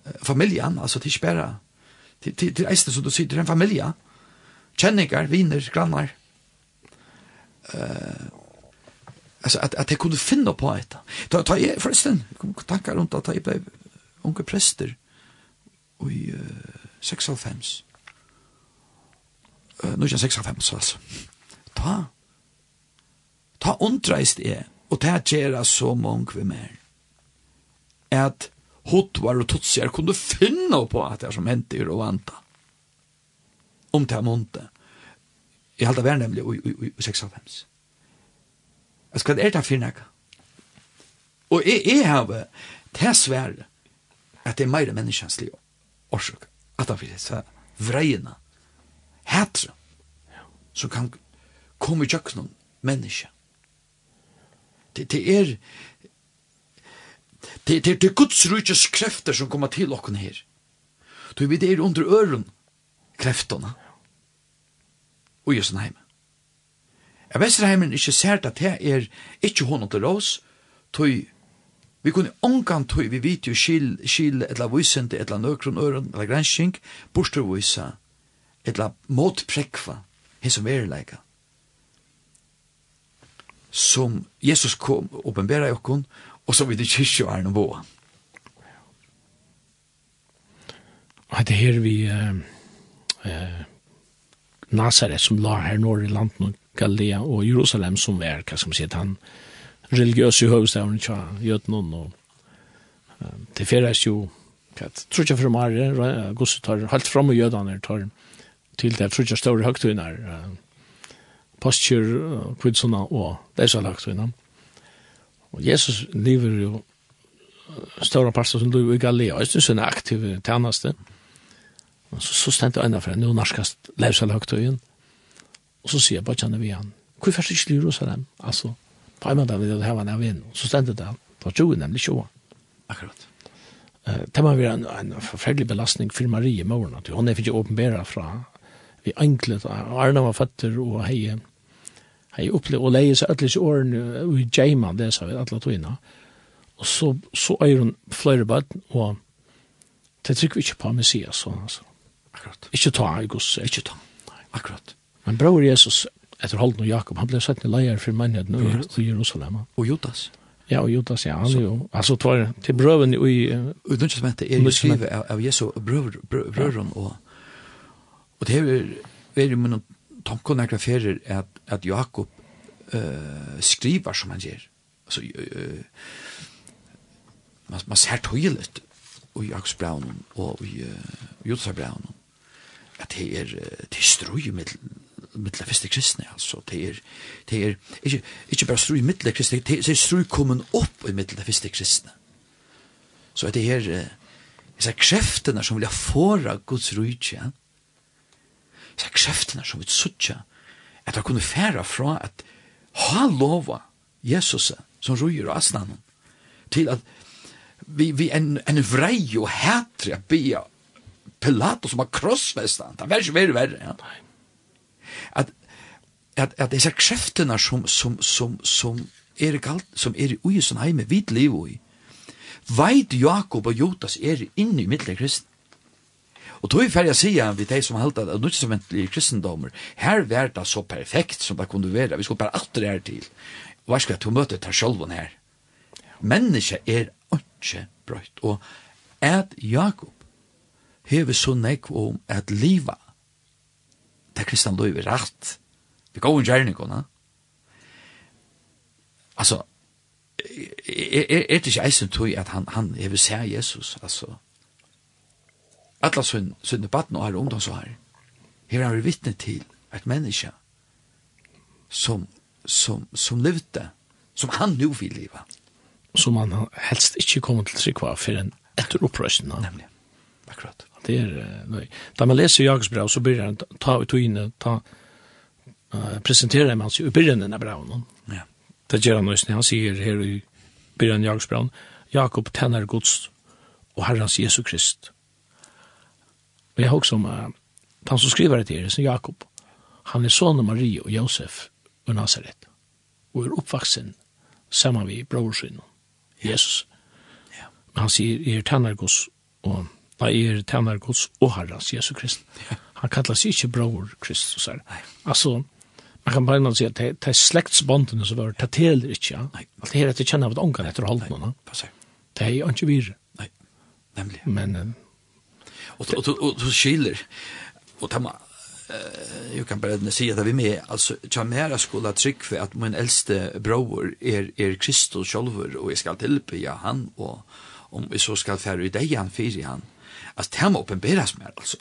Speaker 3: uh, familjen, altså til spæra, til, til, til eisen som du sier, til en familie, kjenninger, viner, grannar, uh, altså at, at jeg kunne finne på ett. Ta ta jeg, kom tankar rundt at jeg ble unge prester i uh, 96. Uh, nu er 96, altså. Ta, ta undreist jeg, og ta gjerra så mange vi mer. At hotvar og tutsier kunne finne på at det er som hendte i Rwanda. Om det er månte. Jeg halte vær nemlig i 96. Jeg skal er det finne ikke. Og jeg, jeg har det svære at det er meira menneskjanslig orsøk, at det er så vreina, hetra, som kan komme i tjøkkenen menneskja. Det, det er det, det, det er Guds rujtjes krefter som kommer til okken her. Du vet, det er under øren krefterna og Jesu heime. Jeg vet ikke heimen ikke ser at det er ikke hånden til oss, tog Vi kunne ongan tog, vi vet jo skil, skil etla vysende, etla nøkron øren, etla granskink, borstervysa, etla motprekva, hesum verileika. Som Jesus kom, åpenbæra jokkon, og så vidt det kyrkje er noen boa.
Speaker 1: Og det her vi uh, uh, Nazaret som la her nord i landet Galilea og Jerusalem som er, hva skal man si, han, uh, religiøse høvestavn tja gjøt noen, og um, det feres jo tror ikke for Mare Gustav tar halt fram og jødan tar til det trutja store høgtøynar uh, postur uh, kvidsona og dessa høgtøynar og Jesus lever jo stora pastor som lever i Galilea og det er en aktiv tjeneste og så, så stendte jeg enda fra nå norskast levsel høgtøyen og så sier jeg bare kjenne vi han hvorfor er det ikke Jerusalem altså på en måte vil ha en av en, så stendte det på 20, nemlig 20.
Speaker 3: Akkurat.
Speaker 1: Uh, det må være en, en forferdelig belastning for Marie i morgen, at hun er ikke åpenbæra fra vi enklet, Arne var føtter og hei, hei opplevd, og leie seg ødelige årene, i Jaiman, det sa vi, alle togene. Og så, så er hun flere bøtt, og det trykker vi ikke på Messias, sånn, altså.
Speaker 3: Akkurat.
Speaker 1: Ikke ta, August, ikke ta.
Speaker 3: Akkurat.
Speaker 1: Men bror Jesus etter Holden og Jakob, han ble sett i leier for menigheten i, i Jerusalem.
Speaker 3: Og Judas.
Speaker 1: Ja, og Judas, ja, han er jo, altså, tvar, til brøven i...
Speaker 3: Uh, Utenriksmentet er jo skrivet av, av Jesu brøver, brøveren, ja. og, og det er veldig med noen tanken nekker graferer, at, at Jakob uh, skriver som han gjør. Altså, uh, man, man ser tøyelig i Jakobs braun og i uh, Judas braun at det er, det er strøy i middelen mittle fyrste kristne, altså, det er, det er ikke, ikke bare stru i mittla kristne, det er stru kommen opp i mittle fyrste kristne. Så det er disse kreftene som vil ha fåra Guds rujtje, ja? disse kreftene som vil suttje, at jeg kunne færa fra at ha lova Jesus som rujer og asnanen, til at vi, vi en, en vrei og hætre bia Pilatus som har krossfestet han. Det er ikke verre verre. Ja at at at dessa kräfterna som som som som er galt som er i usen heime vit liv i veit Jakob og Jotas er inne i midtle kristen Og tog fer jeg sier vi de som held at nødt som i kristendommer, her var det så perfekt som det kunne være, vi skulle bare alt det her til. Hva skal jeg til å møte til sjølven her? Mennesket er ikke brøyt, og at Jakob hever så nekv om at liva det kristan løy er rett. Vi går en gjerningene. Altså, er, er, er det ikke eisen tog at han, han hever vil se Jesus, altså. Alla sunn, sunn debatten og her ungdomsvar, her har vi vittne til et menneske som, som, som levde, som han nu vil leva.
Speaker 1: Som han helst ikke kommer til å trykva for en etter opprøsten.
Speaker 3: Nemlig, akkurat.
Speaker 1: Det är nej. Da man läser Jakobs brev så börjar han ta ut inne ta uh, presentera man sig i den där breven.
Speaker 3: Ja.
Speaker 1: Det gör han nästan han sier här i början Jakobs brev Jakob tenner Guds och Herrens Jesu Krist. Och jeg har också om uh, han som skriver det till er, som Jakob. Han är son av Maria och Josef og Nazaret. Och är oppvaksen sammen med brorsynen. Jesus.
Speaker 3: Ja.
Speaker 1: Men han säger, er tänner Guds och da er tænar Guds og Herrens Jesu Krist. Han kallar seg ikke bror Kristus her. Altså, man kan bare si at det er slektsbåndene som var, det teler ikke. Ja. Alt det her er til kjenne av et ångan etter å holde
Speaker 3: noen.
Speaker 1: Det er ikke virre.
Speaker 3: Nei, nemlig.
Speaker 1: Men...
Speaker 3: Og du skiller, og ta eh jag kan bara säga att vi med alltså Chamera skola tryck för att min äldste bror är är Kristus själv och jag ska hjälpa ja han och om vi så ska färra i dig han för han Alltså det här må uppenberas mer alltså.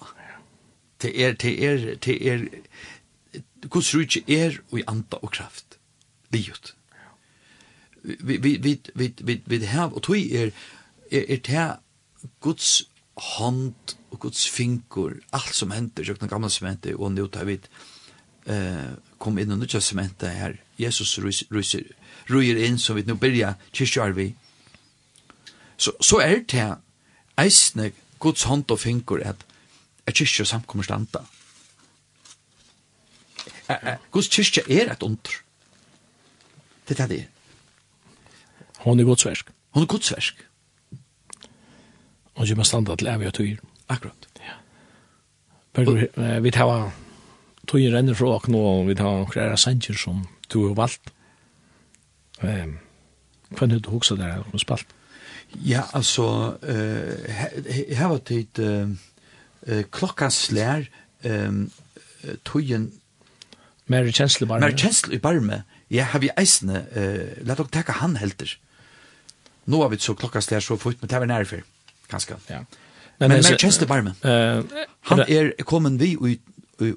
Speaker 3: Det är, det är, det är, Guds rike er i anda og kraft. Liot. Vi, vi, vi, vi, vi, vi, här och tog er, er är det Guds hand og Guds finkor, alt som händer, jag kan gamla cementer og nå tar vi eh, kom inn under just cementer her, Jesus ruser, ryser inn, som vi nu börjar kyrkjarvi. Så, så er det här eisne Guds hånd og finger at er kyrkje samkommer standa. Guds kyrkje er et under. Det er det.
Speaker 1: Hon er Guds versk.
Speaker 3: Hon er Guds versk.
Speaker 1: Og gjør man standa til evig og tøyr.
Speaker 3: Akkurat.
Speaker 1: Ja. Bergur, vi tar tøyr renner fra åkna, og vi tar kræra sanger som du har valgt. Hva er det du hoksa der, om spalt?
Speaker 3: Ja. Ja, altså, uh, her var tid uh, uh, klokka slær um, tøyen
Speaker 1: Mer kjensle barme.
Speaker 3: Mer kjensle barme. Ja, har vi eisne, uh, la dere teka han helter. Nå har vi så klokka slær så fort, men det var nærfør, for, kanskje.
Speaker 1: Ja.
Speaker 3: Men, men mer kjensle barme.
Speaker 1: Uh,
Speaker 3: han
Speaker 1: er
Speaker 3: kommet vi i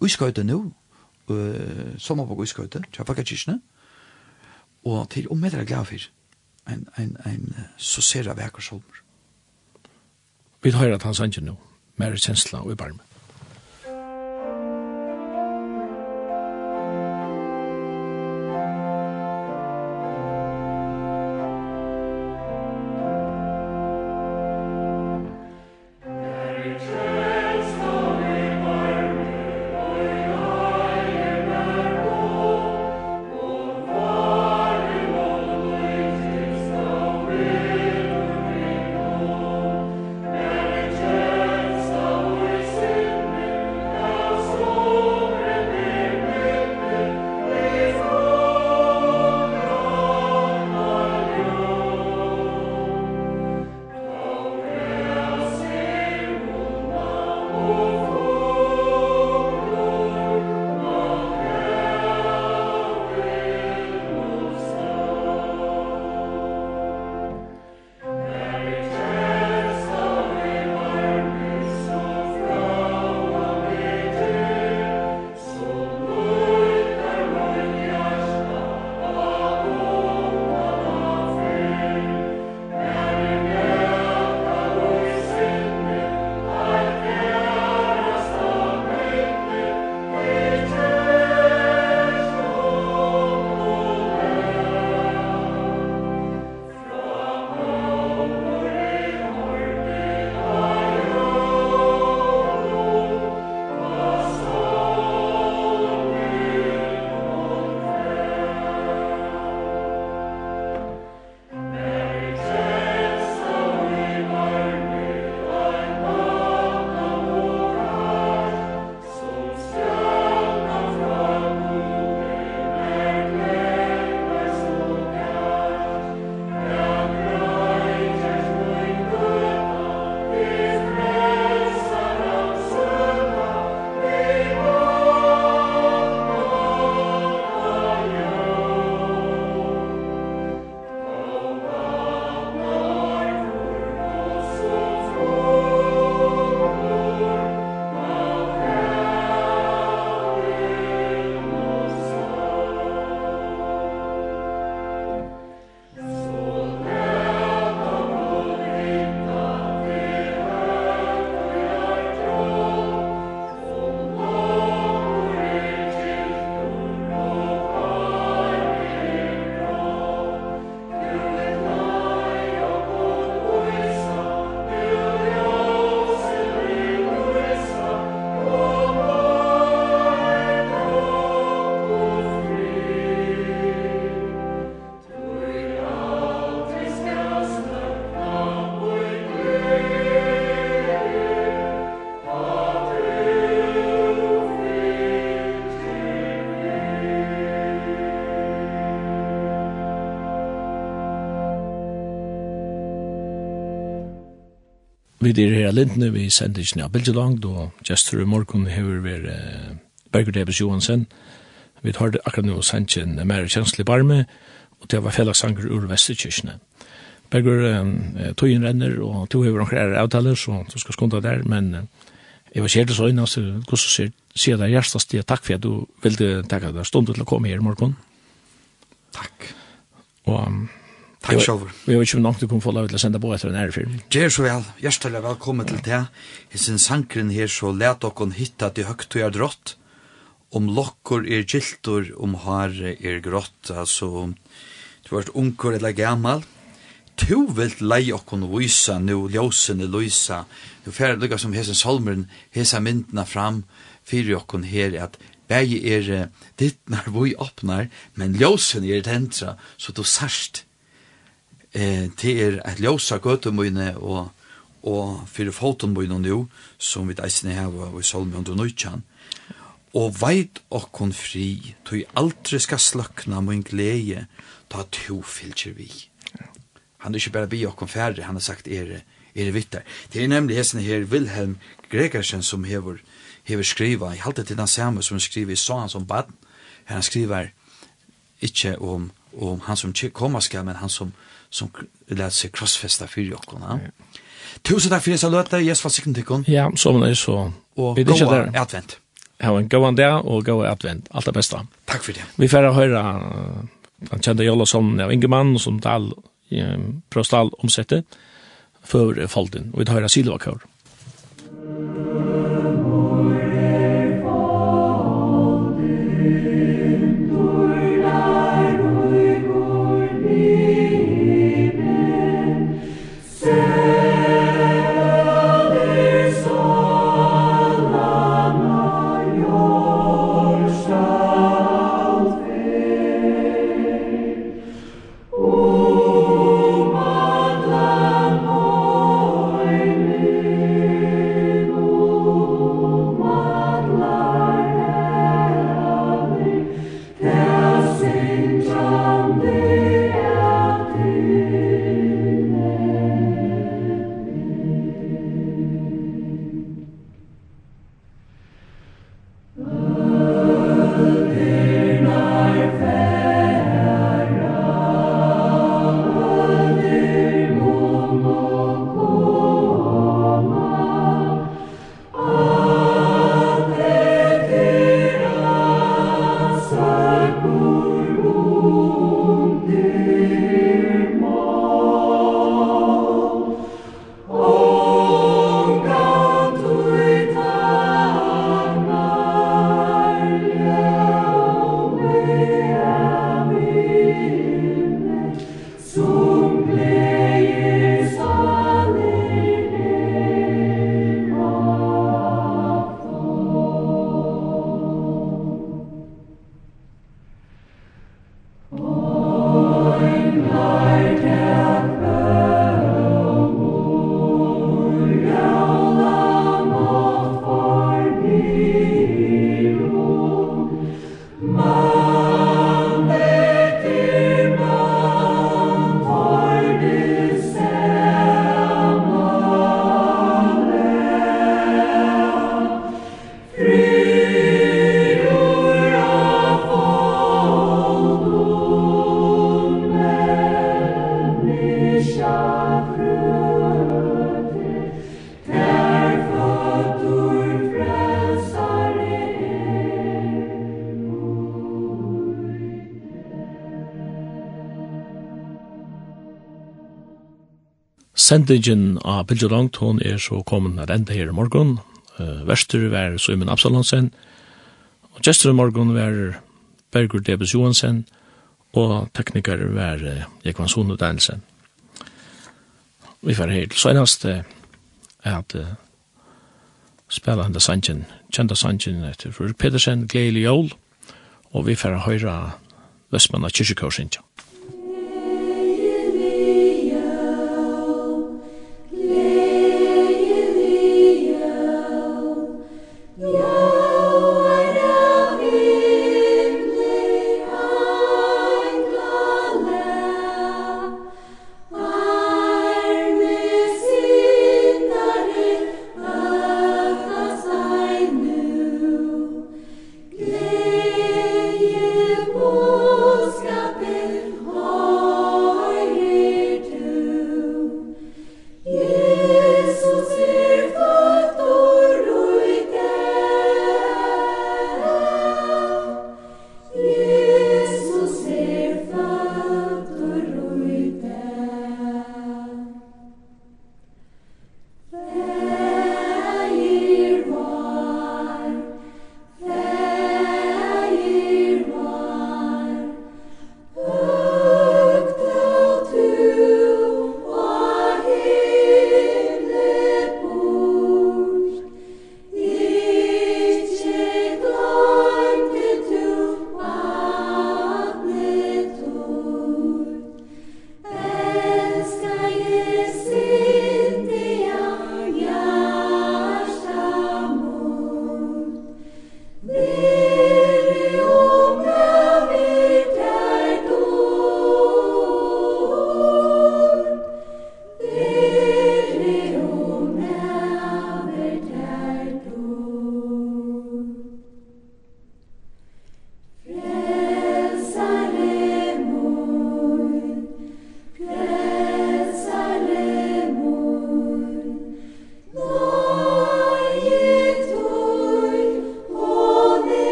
Speaker 3: uskøyte nå, uh, sommer på uskøyte, til Afgakirkene, og til omedre glad for en, en, en så ser jeg vekker.
Speaker 1: Vi hører at han sanger nå, mer kjensla og i
Speaker 2: barmen. Vi er her lintene, vi sender ikke ned bildelangt, og just for i morgen har vi vært Berger Debes Johansen. Vi tar det akkurat nå sendt en mer kjenslig barme, og det var fellagsanger ur Vesterkirkene. Berger, eh, tøyen renner, og to har noen ære avtaler, så du skal skunde der, men jeg var kjert så innan, så hvordan sier, sier det hjertest det, takk for at du ville takke deg stund til å komme her i morgen.
Speaker 3: Takk.
Speaker 2: Og Um,
Speaker 3: Takk sjálfur.
Speaker 2: Vi har ikke nok til å komme for lov til å sende på etter en ærefyr.
Speaker 3: Det så vel. Hjertelig velkommen til det. I sin sankren her så let okkon hitta til høgt og er drått. Om lokkor er giltur, om har er grått. Altså, du har vært unger eller gammal. Tu vilt lei okkon vysa nu ljósene lysa. Du færre lukka som hesen solmeren, hesa myndina fram fyrir okkon her at Bægi er ditt når vi åpnar, men ljósen er tentra, så du sarst eh, det er et ljósa gøtemøyne og, og fyrir fotonmøyne nu, som vi eisne heva i Solmi 119, og veit okkon fri, tog aldri skal sløkna mun glede, ta to fylkjer vi. Han er ikke bare bi okkon færre, han har sagt er, er vittar. Det er nemlig hesten her Wilhelm Gregersen som hever, hever skriva, i halte til den samme som skriver i sånn som bad, han skriver, ikke om, om han som kommer skal, men han som, som lät sig crossfesta för jockorna. Ja. Tusen takk for det så løte, jeg var sikkert tikkun.
Speaker 2: Ja, så man er så.
Speaker 3: Og gåa advent.
Speaker 2: Ja, en on der og go advent, alt det beste.
Speaker 3: Takk for det.
Speaker 2: Vi får høre han kjente Jollasson av Ingemann, som Dahl Prostal omsette, før Falden, og vi tar høyre Silvakør. Musikk Sendingen av Bilge Langt, hon er så kommet nær enda her i morgen. Uh, Vester var Søymen Absalonsen, og gestur i morgen var Bergur Debes Johansen, og tekniker var uh, Jekvann Danielsen. Vi får her til uh, at uh, spela henda sangen, kjenda sangen etter Fredrik Pedersen, Gleil Jól, og vi får høyra Vestmanna Kyrkjøkårsintja.